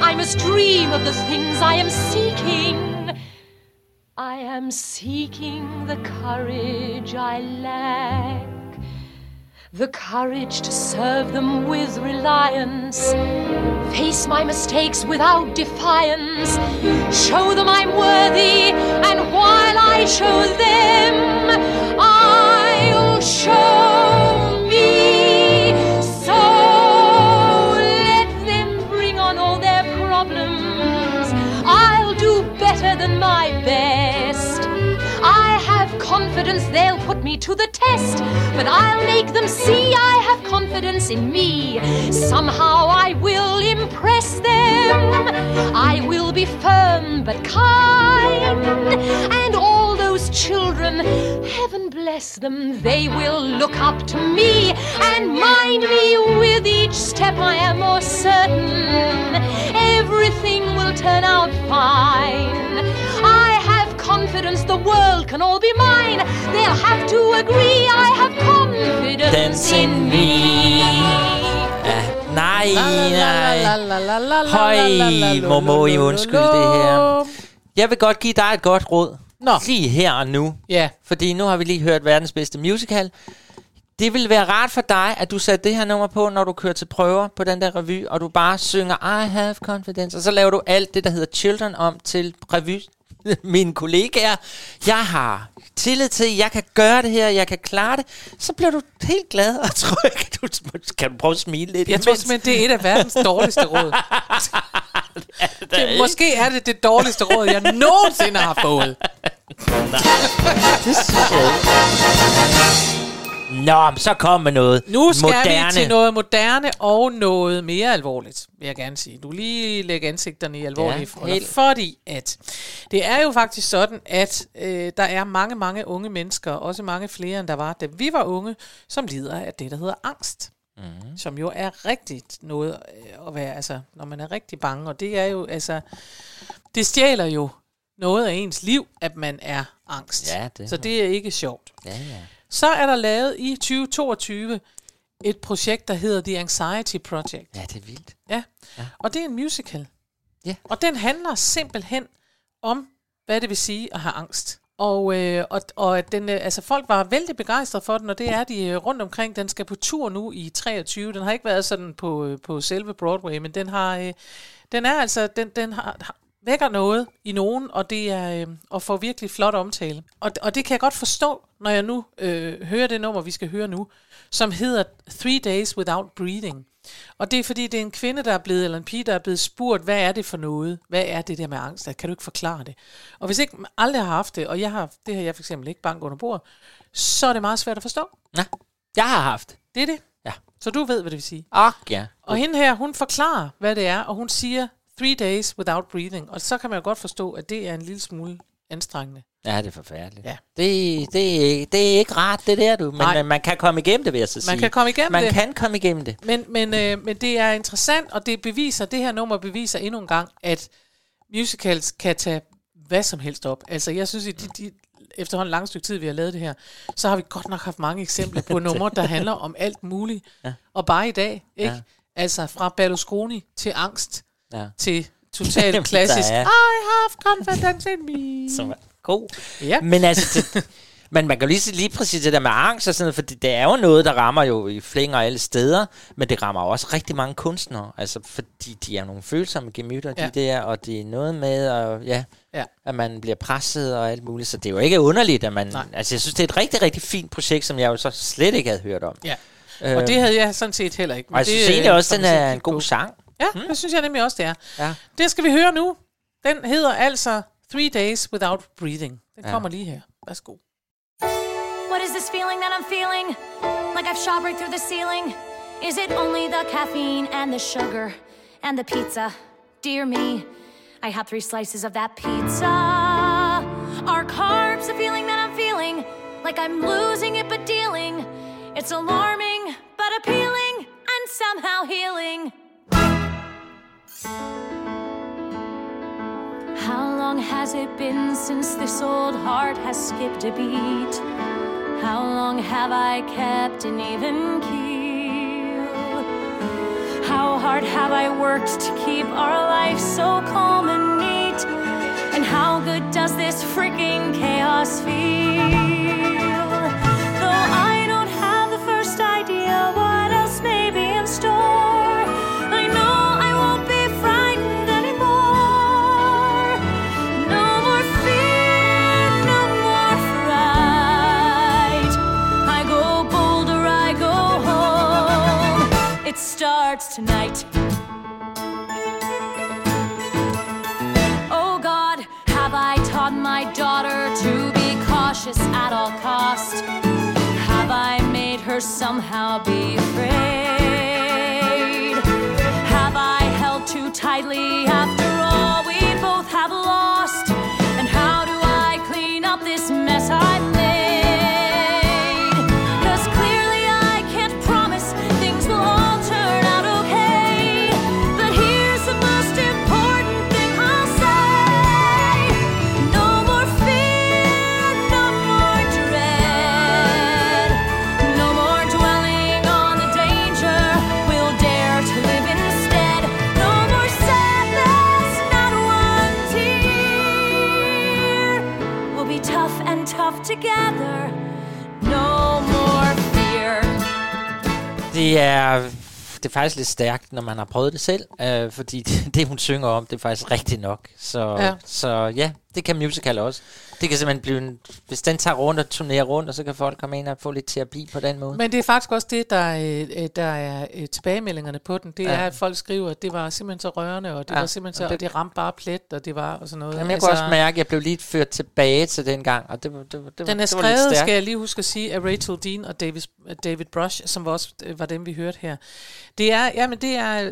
I must dream of the things I am seeking. I am seeking the courage I lack. The courage to serve them with reliance. Face my mistakes without defiance. Show them I'm worthy, and while I show them, show me. So let them bring on all their problems. I'll do better than my best. I have confidence they'll put me to the test, but I'll make them see I have confidence in me. Somehow I will impress them. I will be firm but kind, and children, heaven bless them, they will look up to me and mind me with each step. I am more certain everything will turn out fine. I have confidence the world can all be mine. They'll have to agree I have confidence in me. Nej, nej. Høj, må I la. det her. Jeg vil godt give dig et godt råd. Nå. Lige her og nu. Ja. Fordi nu har vi lige hørt verdens bedste musical. Det vil være rart for dig, at du satte det her nummer på, når du kører til prøver på den der revy, og du bare synger I have confidence, og så laver du alt det, der hedder Children om til revy. Mine kollegaer, jeg har tillid til, jeg kan gøre det her, jeg kan klare det. Så bliver du helt glad og tryg. Du, kan du prøve at smile lidt? Jeg tror imens? simpelthen, det er et af verdens dårligste råd. det, måske er det det dårligste råd, jeg nogensinde har fået. Det synes jeg ikke. Nå, men så kom med noget Nu skal moderne. vi til noget moderne og noget mere alvorligt, vil jeg gerne sige. Du lige lægger ansigterne i alvorlige Ja, helt. Fordi at det er jo faktisk sådan, at øh, der er mange, mange unge mennesker, også mange flere end der var, da vi var unge, som lider af det, der hedder angst. Mm. Som jo er rigtigt noget øh, at være, altså, når man er rigtig bange. Og det er jo, altså, det stjæler jo noget af ens liv, at man er angst. Ja, det Så det er ikke sjovt. Ja, ja. Så er der lavet i 2022 et projekt, der hedder The Anxiety Project. Ja, det er vildt. Ja. ja. Og det er en musical. Ja. Og den handler simpelthen om, hvad det vil sige at have angst. Og, øh, og, og den, øh, altså folk var vældig begejstrede for den, og det er de øh, rundt omkring. Den skal på tur nu i 23. Den har ikke været sådan på, øh, på selve Broadway, men den har, øh, den er altså, den, den har, vækker noget i nogen, og det er øh, og får virkelig flot omtale. Og, og det kan jeg godt forstå, når jeg nu øh, hører det nummer, vi skal høre nu, som hedder Three Days Without Breathing. Og det er fordi, det er en kvinde, der er blevet, eller en pige, der er blevet spurgt, hvad er det for noget? Hvad er det der med angst? Kan du ikke forklare det? Og hvis ikke aldrig har haft det, og jeg har, det har jeg for eksempel ikke bank under bordet, så er det meget svært at forstå. Ja, jeg har haft. Det er det. Ja. Så du ved, hvad det vil sige. Og ja. Og hende her, hun forklarer, hvad det er, og hun siger, three days without breathing. Og så kan man jo godt forstå, at det er en lille smule anstrengende. Ja, det er forfærdeligt. Ja. Det, det, er, ikke- det er ikke rart, det der, du. Men Nej. man, man kan komme igennem det, vil jeg så sige. Man kan komme igennem man det. kan komme igennem det. Men, men, øh, men det er interessant, og det beviser, det her nummer beviser endnu en gang, at musicals kan tage hvad som helst op. Altså, jeg synes, at de, de, efterhånden lang stykke tid, vi har lavet det her, så har vi godt nok haft mange eksempler på numre, der handler om alt muligt. Ja. Og bare i dag, ikke? Ja. Altså, fra Berlusconi til angst, Ja. til totalt klassisk, er- I have confidence in me. Som er god. Ja. Men altså, det, men man kan lige lige præcis det der med angst og sådan noget, for det er jo noget, der rammer jo i flænger alle steder, men det rammer også rigtig mange kunstnere, altså fordi de er nogle følsomme gemytter, Ja. de der, og det er noget med, at, ja, Ja. at man bliver presset og alt muligt, så det er jo ikke underligt, at man, Nej. altså jeg synes, det er et rigtig, rigtig fint projekt, som jeg jo så slet ikke havde hørt om. Ja. Øh, Og det havde jeg sådan set heller ikke. men og jeg det, synes egentlig også, den er en på. god sang. Ja, mm. det synes jeg nemlig også, det er. Ja. Det skal vi høre nu. Den hedder altså Three Days Without Breathing. Den Ja. kommer lige her. Værsgo. What is this feeling that I'm feeling? Like I've shot right through the ceiling? Is it only the caffeine and the sugar and the pizza? Dear me, I had three slices of that pizza. Are carbs the feeling that I'm feeling? Like I'm losing it but dealing? It's alarming but appealing and somehow healing. How long has it been since this old heart has skipped a beat? How long have I kept an even keel? How hard have I worked to keep our life so calm and neat? And how good does this freaking chaos feel? Tonight. Oh God, have I taught my daughter to be cautious at all cost? Have I made her somehow be afraid? Have I held too tightly after Det er, det er faktisk lidt stærkt, når man har prøvet det selv, øh, fordi det, det, hun synger om, det er faktisk rigtigt nok. Så Ja. så, ja det kan musical også. Det kan simpelthen blive en, hvis den tager rundt og turnerer rundt, og så kan folk komme ind og få lidt terapi på den måde. Men det er faktisk også det, der, øh, der er øh, tilbagemeldingerne på den. Det Ja. er, at folk skriver, at det var simpelthen så rørende, og det Ja, var simpelthen så, og og det- det ramte bare plet, og det var og sådan noget. Jamen, jeg kunne også mærke, at jeg blev lige ført tilbage til den gang, og det, det, det, var- Den er det var lidt skrevet, skal jeg lige huske at sige, af Rachel Dean og David, David Brush, som var også øh, var dem, vi hørte her. Det er, jamen det er,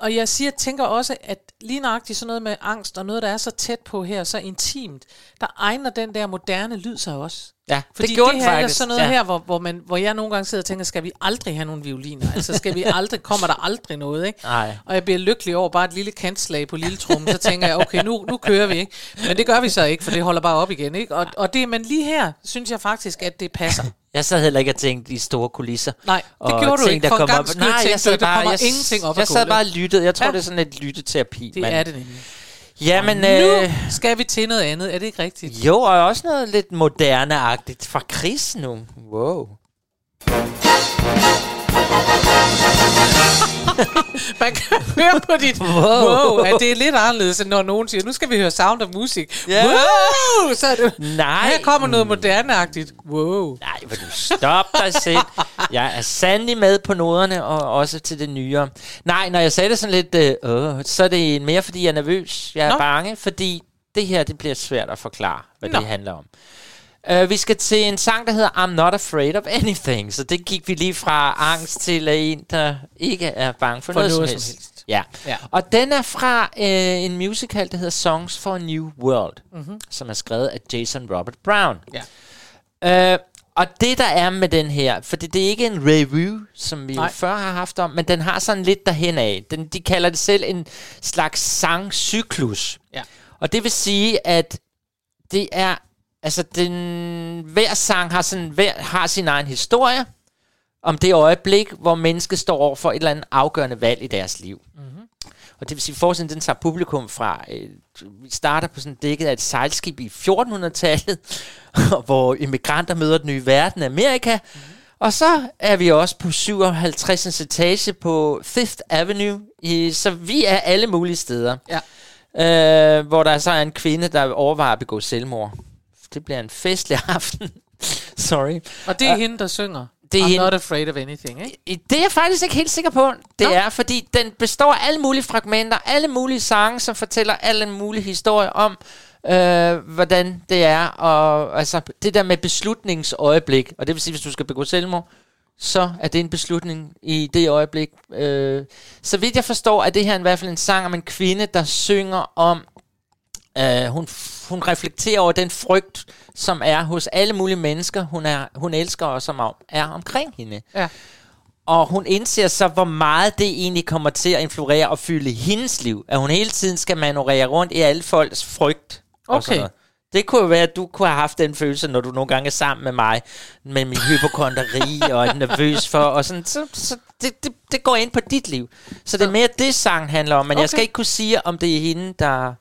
og, jeg siger, tænker også, at lige nøjagtigt sådan noget med angst, og noget, der er så tæt på her, så intimt, der egner den der moderne lyd sig også. Ja, Fordi det gjorde det her er faktisk. sådan noget ja. her, hvor, hvor, man, hvor jeg nogle gange sidder og tænker, skal vi aldrig have nogle violiner? Altså skal vi aldrig, kommer der aldrig noget, ikke? Nej. Og jeg bliver lykkelig over bare et lille kantslag på lille trum, så tænker jeg, okay, nu, nu kører vi, ikke? Men det gør vi så ikke, for det holder bare op igen, ikke? Og, og det, men lige her, synes jeg faktisk, at det passer. Jeg sad heller ikke og tænkte i store kulisser. Nej, det og gjorde du ting, ikke. der For en kom op. Nej, jeg du, sad der bare, kommer jeg, ingenting op Jeg sad bare og lyttede. Jeg tror, Ja. det er sådan et lytteterapi. Det men- er det nemlig. Jamen, Nu øh, skal vi til noget andet, er det ikke rigtigt? jo, og også noget lidt moderne-agtigt fra Chris nu. Wow. Man kan høre på dit wow. wow, at det er lidt anderledes, end når nogen siger, nu skal vi høre Sound of Music. Ja. Wow! Så er det, Nej. her kommer noget moderneagtigt. Wow. Nej, hvor du stop dig selv. Jeg er sandelig med på noderne, og også til det nyere. Nej, når jeg sagde det sådan lidt, øh, øh, så er det mere, fordi jeg er nervøs. Jeg er Nå. bange, fordi det her, det bliver svært at forklare, hvad Nå. det handler om. Uh, vi skal til en sang, der hedder I'm Not Afraid of Anything. Så det gik vi lige fra angst til en, der ikke er bange for, For noget, noget som som helst. Ja. Ja. Og den er fra øh, en musical, der hedder Songs for a New World, Mhm. mm-hmm. som er skrevet af Jason Robert Brown. Ja. Øh, og det, der er med den her, for det, det er ikke en review, som vi Nej. Nej. jo før har haft om, men den har sådan lidt derhen af. Den, de kalder det selv en slags sangcyklus. Ja. Og det vil sige, at det er, altså den, hver sang har, sådan, hver, har sin egen historie, om det øjeblik, hvor mennesket står over for et eller andet afgørende valg i deres liv. Mm-hmm. Og det vil sige, at forskningen den tager publikum fra, øh, vi starter på sådan dækket af et sejlskib i 1400-tallet, hvor immigranter møder den nye verden, Amerika. Mm-hmm. Og så er vi også på 57. etage på Fifth Avenue, i, så vi er alle mulige steder. Ja. Øh, hvor der så er en kvinde, der overvejer at begå selvmord. Det bliver en festlig aften. Sorry. Og det er hende, der synger. Det er I'm hende- not afraid of anything, ikke? Det er jeg faktisk ikke helt sikker på. Det Nå. er, fordi den består af alle mulige fragmenter, alle mulige sange, som fortæller alle mulige historier om, øh, hvordan det er. Og altså, det der med beslutningsøjeblik, og det vil sige, hvis du skal begå selvmord, så er det en beslutning i det øjeblik. Øh, så vidt jeg forstår, er det her i hvert fald en sang om en kvinde, der synger om, øh, hun, hun reflekterer over den frygt, som er hos alle mulige mennesker, hun, er, hun elsker og som er omkring hende. Ja. Og hun indser så, hvor meget det egentlig kommer til at influere og fylde hendes liv. At hun hele tiden skal manøvrere rundt i alle folks frygt. Og Okay. sådan noget. Det kunne jo være, at du kunne have haft den følelse, når du nogle gange er sammen med mig, med min hypokonteri og er nervøs for, og sådan, så, så det, det, det går ind på dit liv. Så det er mere det, sangen handler om, men okay. jeg skal ikke kunne sige, om det er hende, der,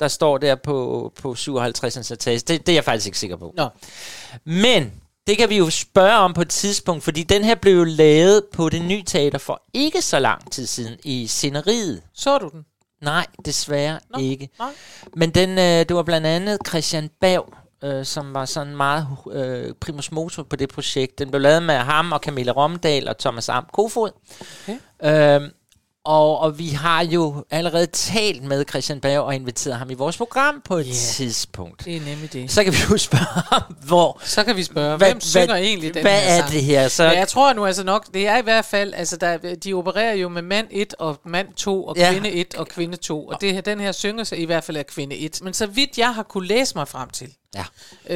der står der på, på 57. etage. Det, det er jeg faktisk ikke sikker på. Nå. Men det kan vi jo spørge om på et tidspunkt, fordi den her blev jo lavet på det nye teater for ikke så lang tid siden i sceneriet. Så du den? Nej, desværre Nå, ikke. nej. Men den, øh, det var blandt andet Christian Bav, øh, som var sådan meget øh, primus motor på det projekt. Den blev lavet med ham og Camilla Romdal og Thomas Am Kofod. Okay. Øhm, og, og vi har jo allerede talt med Christian Bav og inviteret ham i vores program på et Ja. tidspunkt. Det er nemlig det. Så kan vi jo spørge ham, hvor... Så kan vi spørge, Hvad- hvem synger hvad- egentlig den hvad her er sang? det her? Så- Ja, jeg tror nu altså nok, det er i hvert fald, altså der, de opererer jo med mand 1 og mand 2 og Ja. kvinde 1 og kvinde 2, og det her, den her synger sig i hvert fald af kvinde 1. Men så vidt jeg har kunne læse mig frem til, Ja.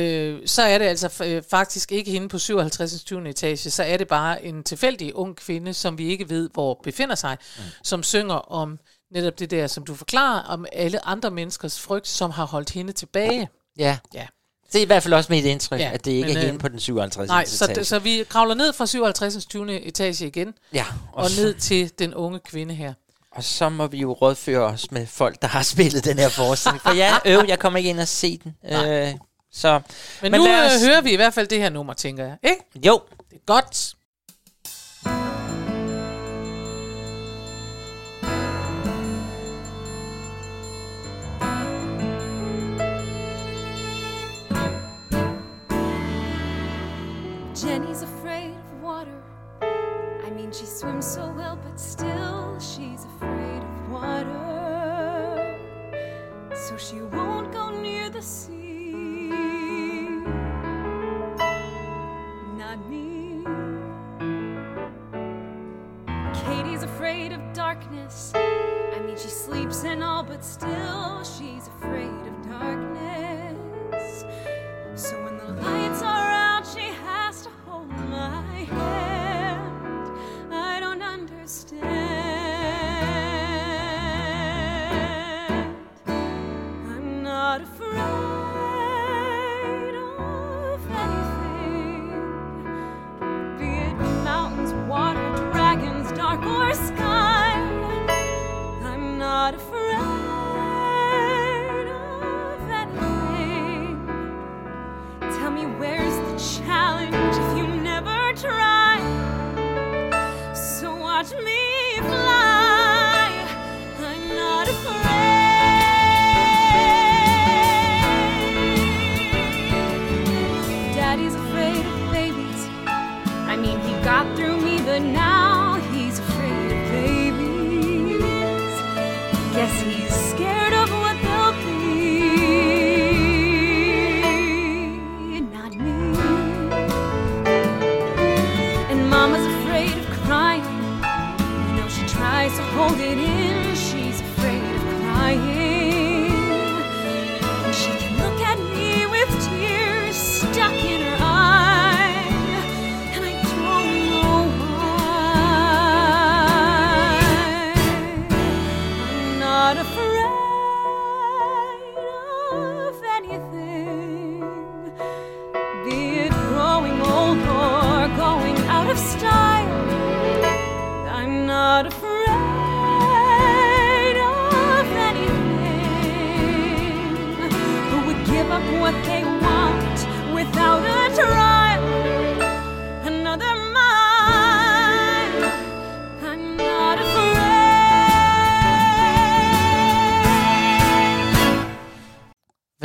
øh, så er det altså øh, faktisk ikke hende på 57. 20. etage, så er det bare en tilfældig ung kvinde, som vi ikke ved, hvor befinder sig, mm. som synger om netop det der, som du forklarer, om alle andre menneskers frygt, som har holdt hende tilbage. Ja. Ja. Det er i hvert fald også mit indtryk, Ja, at det ikke men, er øh, hende på den 57. Nej, så, etage. d- så vi kravler ned fra 57. 20. etage igen, Ja, og, og ned til den unge kvinde her. Og så må vi jo rådføre os med folk, der har spillet den her forestilling. For jeg øv, jeg kommer ikke ind og se den. Øh, så, Men, Men nu os- os... hører vi i hvert fald det her nummer, tænker jeg. Ikke? jo, Det er godt. Jenny's afraid of water. I mean, she swims so well, but still she's afraid of water. So she won't go near the sea. Not me. Katie's afraid of darkness. I mean, she sleeps and all, but still she's afraid of darkness. So when the lights are out, she has to hold my hand. I don't understand. Dark or sky.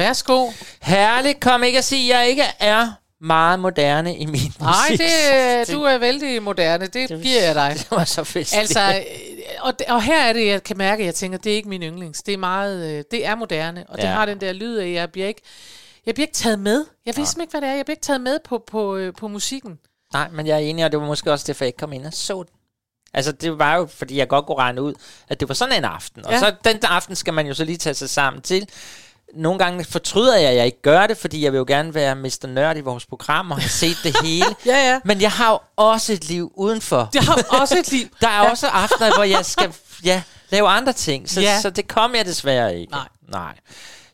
Værsgo. Herligt, kom ikke at sige, at jeg ikke er meget moderne i min Nej, musik. det, du er vældig moderne. Det giver jeg dig. Det var så fedt. Altså, øh, og, og her er det, jeg kan mærke, at jeg tænker, det er ikke min yndlings. Det er meget, øh, det er moderne, og det Ja. har den der lyd af, jeg bliver ikke, jeg bliver ikke taget med. Jeg ved simpelthen ikke, hvad det er. Jeg bliver ikke taget med på, på, øh, på musikken. Nej, men jeg er enig, og det var måske også derfor, jeg ikke kom ind og så den. Altså, det var jo, fordi jeg godt kunne regne ud, at det var sådan en aften. Og Ja. så den aften skal man jo så lige tage sig sammen til. Nogle gange fortryder jeg, at jeg ikke gør det, fordi jeg vil jo gerne være Mr. Nørd i vores program og have set det hele. Ja, ja. Men jeg har jo også et liv udenfor. Jeg har også et liv. Der er også aftener, hvor jeg skal ja, lave andre ting. Så, Ja. så det kom jeg desværre ikke. Nej. Nej.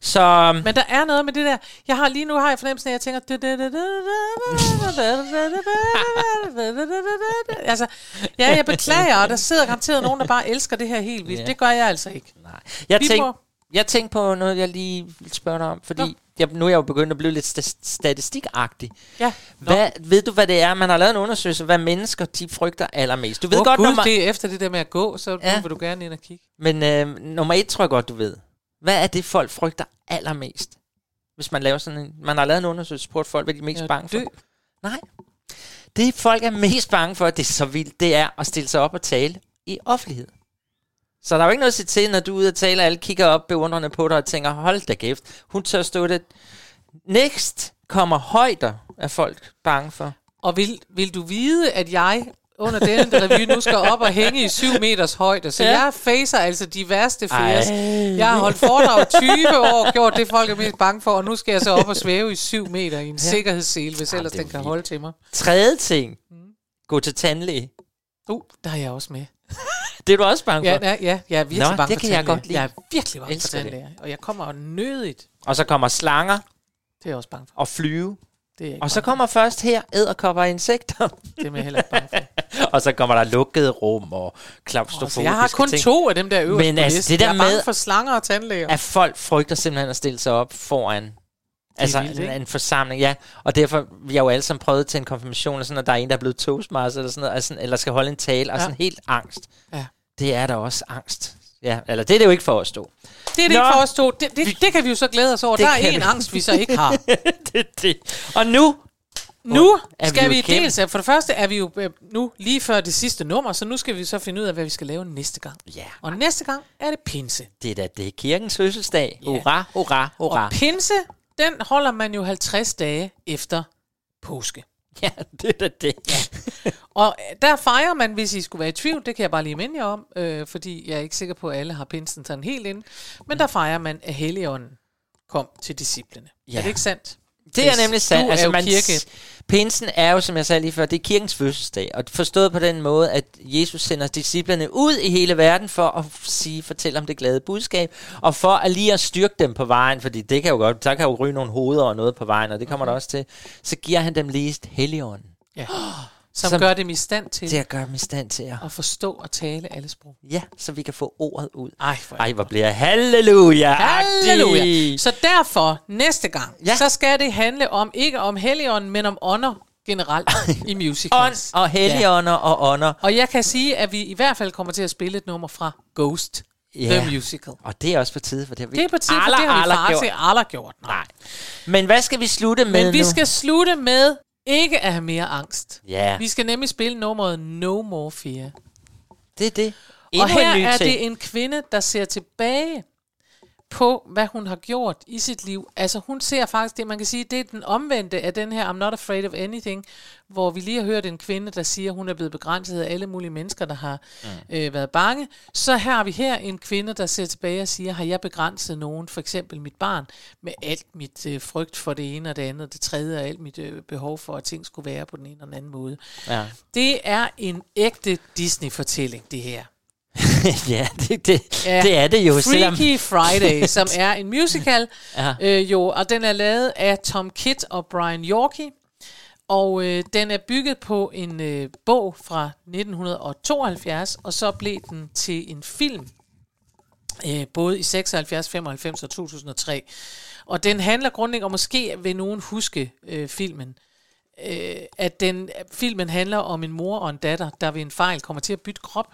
Så Men der er noget med det der. Jeg har lige nu har jeg fornemmelsen af, at jeg tænker... Altså, ja, jeg beklager, og der sidder garanteret nogen, der bare elsker det her helt vildt. Ja. Det gør jeg altså ikke. jeg Vi tænkte, må- jeg tænkte på noget, jeg lige vil spørge dig om, fordi jeg, nu er jeg jo begyndt at blive lidt sta- statistikagtig. Ja. Hvad, ved du, hvad det er? Man har lavet en undersøgelse, hvad mennesker de frygter allermest. Du ved Åh, godt, Gud, nummer, det er efter det der med at gå, så Ja. nu vil du gerne ind og kigge. men øh, nummer et tror jeg godt, du ved. Hvad er det, folk frygter allermest? Hvis man laver sådan en... Man har lavet en undersøgelse, spurgt folk, hvad de er mest Ja, bange for. dø. Nej. Det folk er mest bange for, det er så vildt, det er at stille sig op og tale i offentlighed. Så der er jo ikke noget at sige til, når du er ude og tale, og alle kigger op beundrende på dig og tænker, hold da kæft, hun tør stå det. Next kommer højder af folk bange for. Og vil, vil du vide, at jeg under denne revy nu skal op og hænge i 7 meters højde. Så Ja. jeg facer altså de værste fears. Ej. Jeg har holdt foredrag i 20 år, gjort det folk er mest bange for, og nu skal jeg så op og svæve i 7 meter i en ja. sikkerhedssele, hvis ellers det er den kan vildt. holde til mig. Tredje ting. Gå til tandlæge. Uh, der er jeg også med. Det er du også bange Ja, for. ja, ja jeg er virkelig Nå, bange det for kan jeg godt lide. Jeg er virkelig bange for Elsker det. tandlæger. Og jeg kommer nødigt. Og så kommer slanger Det er jeg også bange for. og flyve. Det er jeg Og så kommer først her æderkopper og insekter. for. Det er jeg heller ikke bange for. og så kommer der lukkede rum og klaustrofobiske Altså, jeg har kun ting. to af dem der øverst Men altså, det der jeg er bange med- for slanger og tandlæger. At folk frygter simpelthen at stille sig op foran altså vildt, en, en forsamling, ja. Og derfor, vi har jo alle sammen prøvet til en konfirmation, og sådan, at der er en, der er blevet toastmaster, eller, sådan noget, altså, eller skal holde en tale, og Ja. sådan helt angst. Ja. Det er der også angst. Ja, eller det er det jo ikke for at stå. Det er det Nå. ikke for at stå. Det, det, det kan vi jo så glæde os over. Der er en vi. angst, vi så ikke har. det det. Og nu, Nu vi skal vi, igennem. dels, for det første er vi jo øh, nu lige før det sidste nummer, så nu skal vi så finde ud af, hvad vi skal lave næste gang. ja, Og næste gang er det pinse. det er da det er kirkens fødselsdag. Ja. Hurra, hurra, hurra. Og pinse, den holder man jo 50 dage efter påske. Ja, det er da det. Og øh, der fejrer man, hvis I skulle være i tvivl, det kan jeg bare lige minde jer om, øh, fordi jeg er ikke sikker på, at alle har pinsen sådan helt ind. Men der fejrer man, at Helligånden kom til disciplene. Ja. Er det ikke sandt? Det er nemlig sandt. Altså, man, kirke. Pinsen er jo, som jeg sagde lige før, det er kirkens fødselsdag. Og forstået på den måde, at Jesus sender disciplerne ud i hele verden for at sige, fortælle om det glade budskab. Og for at lige at styrke dem på vejen, fordi det kan jo godt, der kan jo ryge nogle hoveder og noget på vejen, og det kommer der også til. Så giver han dem lige Helligånden Ja. Som, Som- som gør dem i stand til til at gøre dem i stand til at... at forstå og tale alle sprog. Ja, så vi kan få ordet ud. Ej, for Ej, hvor bliver halleluja Halleluja. Så derfor, næste gang, Ja. ja. så skal det handle om, ikke om Helligånden, men om ånder generelt i Ånd musicals. og helligånder og ånder. Og jeg kan sige, at vi i hvert fald kommer til at spille et nummer fra Ghost, Ja. The Musical. Og det er også på tide, for det har vi Det er på tide, for det har vi aldrig gjort. aldrig gjort. Nej. Men hvad skal vi slutte med Men vi nu? skal slutte med ikke at have mere angst. Ja, Vi skal nemlig spille nummeret No More Fear. det er det. Og Endnu her en ny er ting. det en kvinde, der ser tilbage på, hvad hun har gjort i sit liv. Altså hun ser faktisk det, man kan sige, det er den omvendte af den her I'm not afraid of anything, hvor vi lige har hørt en kvinde, der siger, hun er blevet begrænset af alle mulige mennesker, der har mm. øh, været bange. Så her har vi her en kvinde, der ser tilbage og siger, har jeg begrænset nogen, for eksempel mit barn, med alt mit øh, frygt for det ene og det andet, og det tredje, og alt mit øh, behov for, at ting skulle være på den ene og den anden måde. Ja. Det er en ægte Disney-fortælling, det her. ja, det, det, Ja. det er det jo. selvom- Freaky Friday, som er en musical, Ja. øh, jo, og den er lavet af Tom Kitt og Brian Yorkie. Og øh, den er bygget på en øh, bog fra 1972, og så blev den til en film, øh, både i 76, 95 og 2003. Og den handler grundlæggende, og måske vil nogen huske øh, filmen, øh, at den filmen handler om en mor og en datter, der ved en fejl kommer til at bytte krop.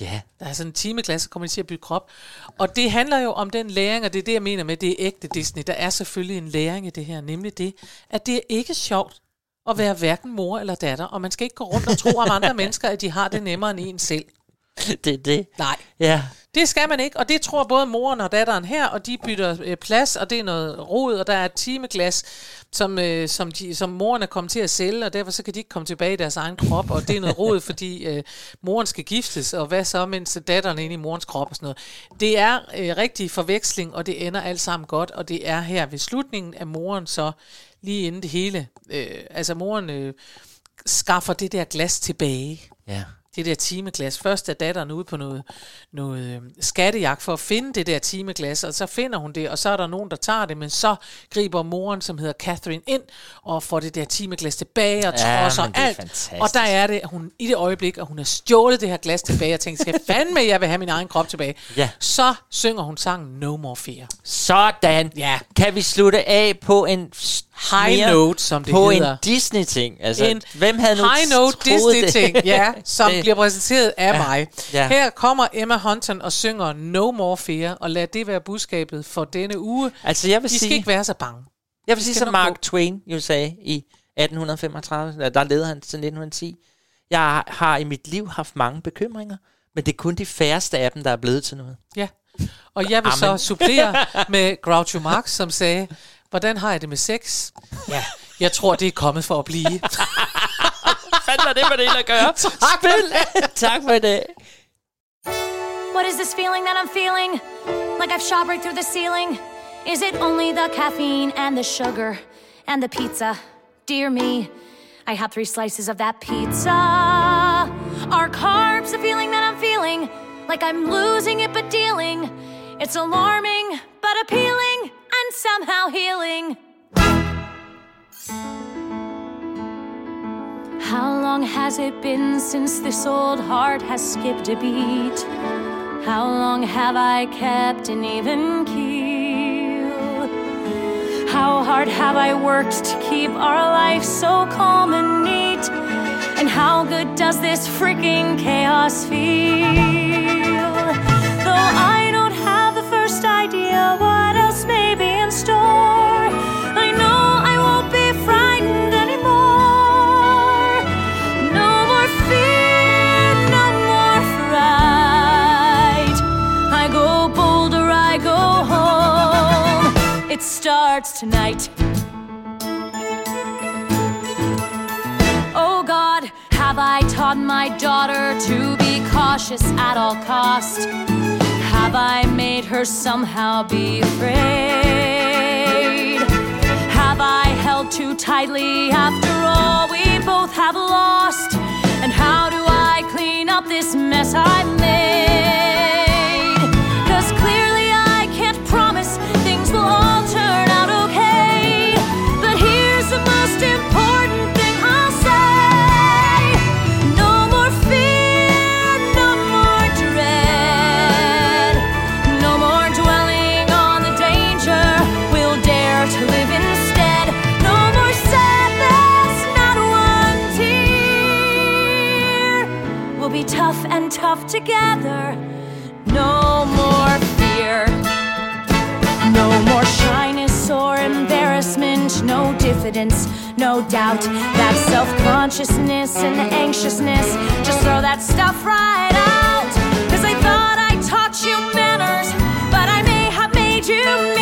Ja. Der er sådan en timeklasse, kommer de til at bytte krop. Og det handler jo om den læring, og det er det, jeg mener med, det er ægte Disney. Der er selvfølgelig en læring i det her, nemlig det, at det er ikke sjovt at være hverken mor eller datter, og man skal ikke gå rundt og tro om andre mennesker, at de har det nemmere end en selv. Det er det. Nej. Ja. Det skal man ikke, og det tror både moren og datteren her, og de bytter øh, plads, og det er noget rod, og der er et timeglas, som, øh, som, de, som moren er kommet til at sælge, og derfor så kan de ikke komme tilbage i deres egen krop, og det er noget rod, fordi øh, moren skal giftes, og hvad så, mens datteren er inde i morens krop og sådan noget. Det er øh, rigtig forveksling, og det ender alt sammen godt, og det er her ved slutningen af moren så lige inden det hele. Øh, altså moren øh, skaffer det der glas tilbage Ja det der timeglas. Først er datteren ude på noget, noget øh, skattejagt for at finde det der timeglas, og så finder hun det, og så er der nogen, der tager det, men så griber moren, som hedder Catherine, ind og får det der timeglas tilbage og Ja, trodser er alt. fantastisk. Og der er det, at hun i det øjeblik, at hun har stjålet det her glas tilbage, og tænker, skal fandme, jeg vil have min egen krop tilbage. Ja. Så synger hun sangen No More Fear. Sådan. Ja. Kan vi slutte af på en High note, som det på hedder. en Disney-ting? Altså, En hvem havde nu High Note? Disney-ting, ja, som bliver præsenteret af Ja, mig. ja. Her kommer Emma Hunton og synger No More Fear, og lad det være budskabet for denne uge. Altså, jeg vil De skal sige- ikke være så bange. Jeg vil sige, skal som Mark gå. Twain jo sagde i 1835, der levede han til 1910. Jeg har i mit liv haft mange bekymringer, men det er kun de færreste af dem, der er blevet til noget. Ja. Og jeg vil Amen. så supplere med Groucho Marx, som sagde, hvordan har jeg det med sex? Ja, jeg tror, det er kommet for at blive. Fanden var det med det hele at gøre? Spil! tak for i dag. What is this feeling that I'm feeling? Like I've shot right through the ceiling? Is it only the caffeine and the sugar and the pizza? Dear me, I had three slices of that pizza. Are carbs the feeling that I'm feeling? Like I'm losing it but dealing? It's alarming but appealing and somehow healing. How long has it been since this old heart has skipped a beat? How long have I kept an even keel? How hard have I worked to keep our life so calm and neat? And how good does this freaking chaos feel? Though I don't have the first idea what tonight. Oh God, have I taught my daughter to be cautious at all cost? Have I made her somehow be afraid? Have I held too tightly after all we both have lost? And how do I clean up this mess I made? together. No more fear, no more shyness or embarrassment, no diffidence, no doubt. That self consciousness and anxiousness, just throw that stuff right out. Cause I thought I taught you manners, but I may have made you.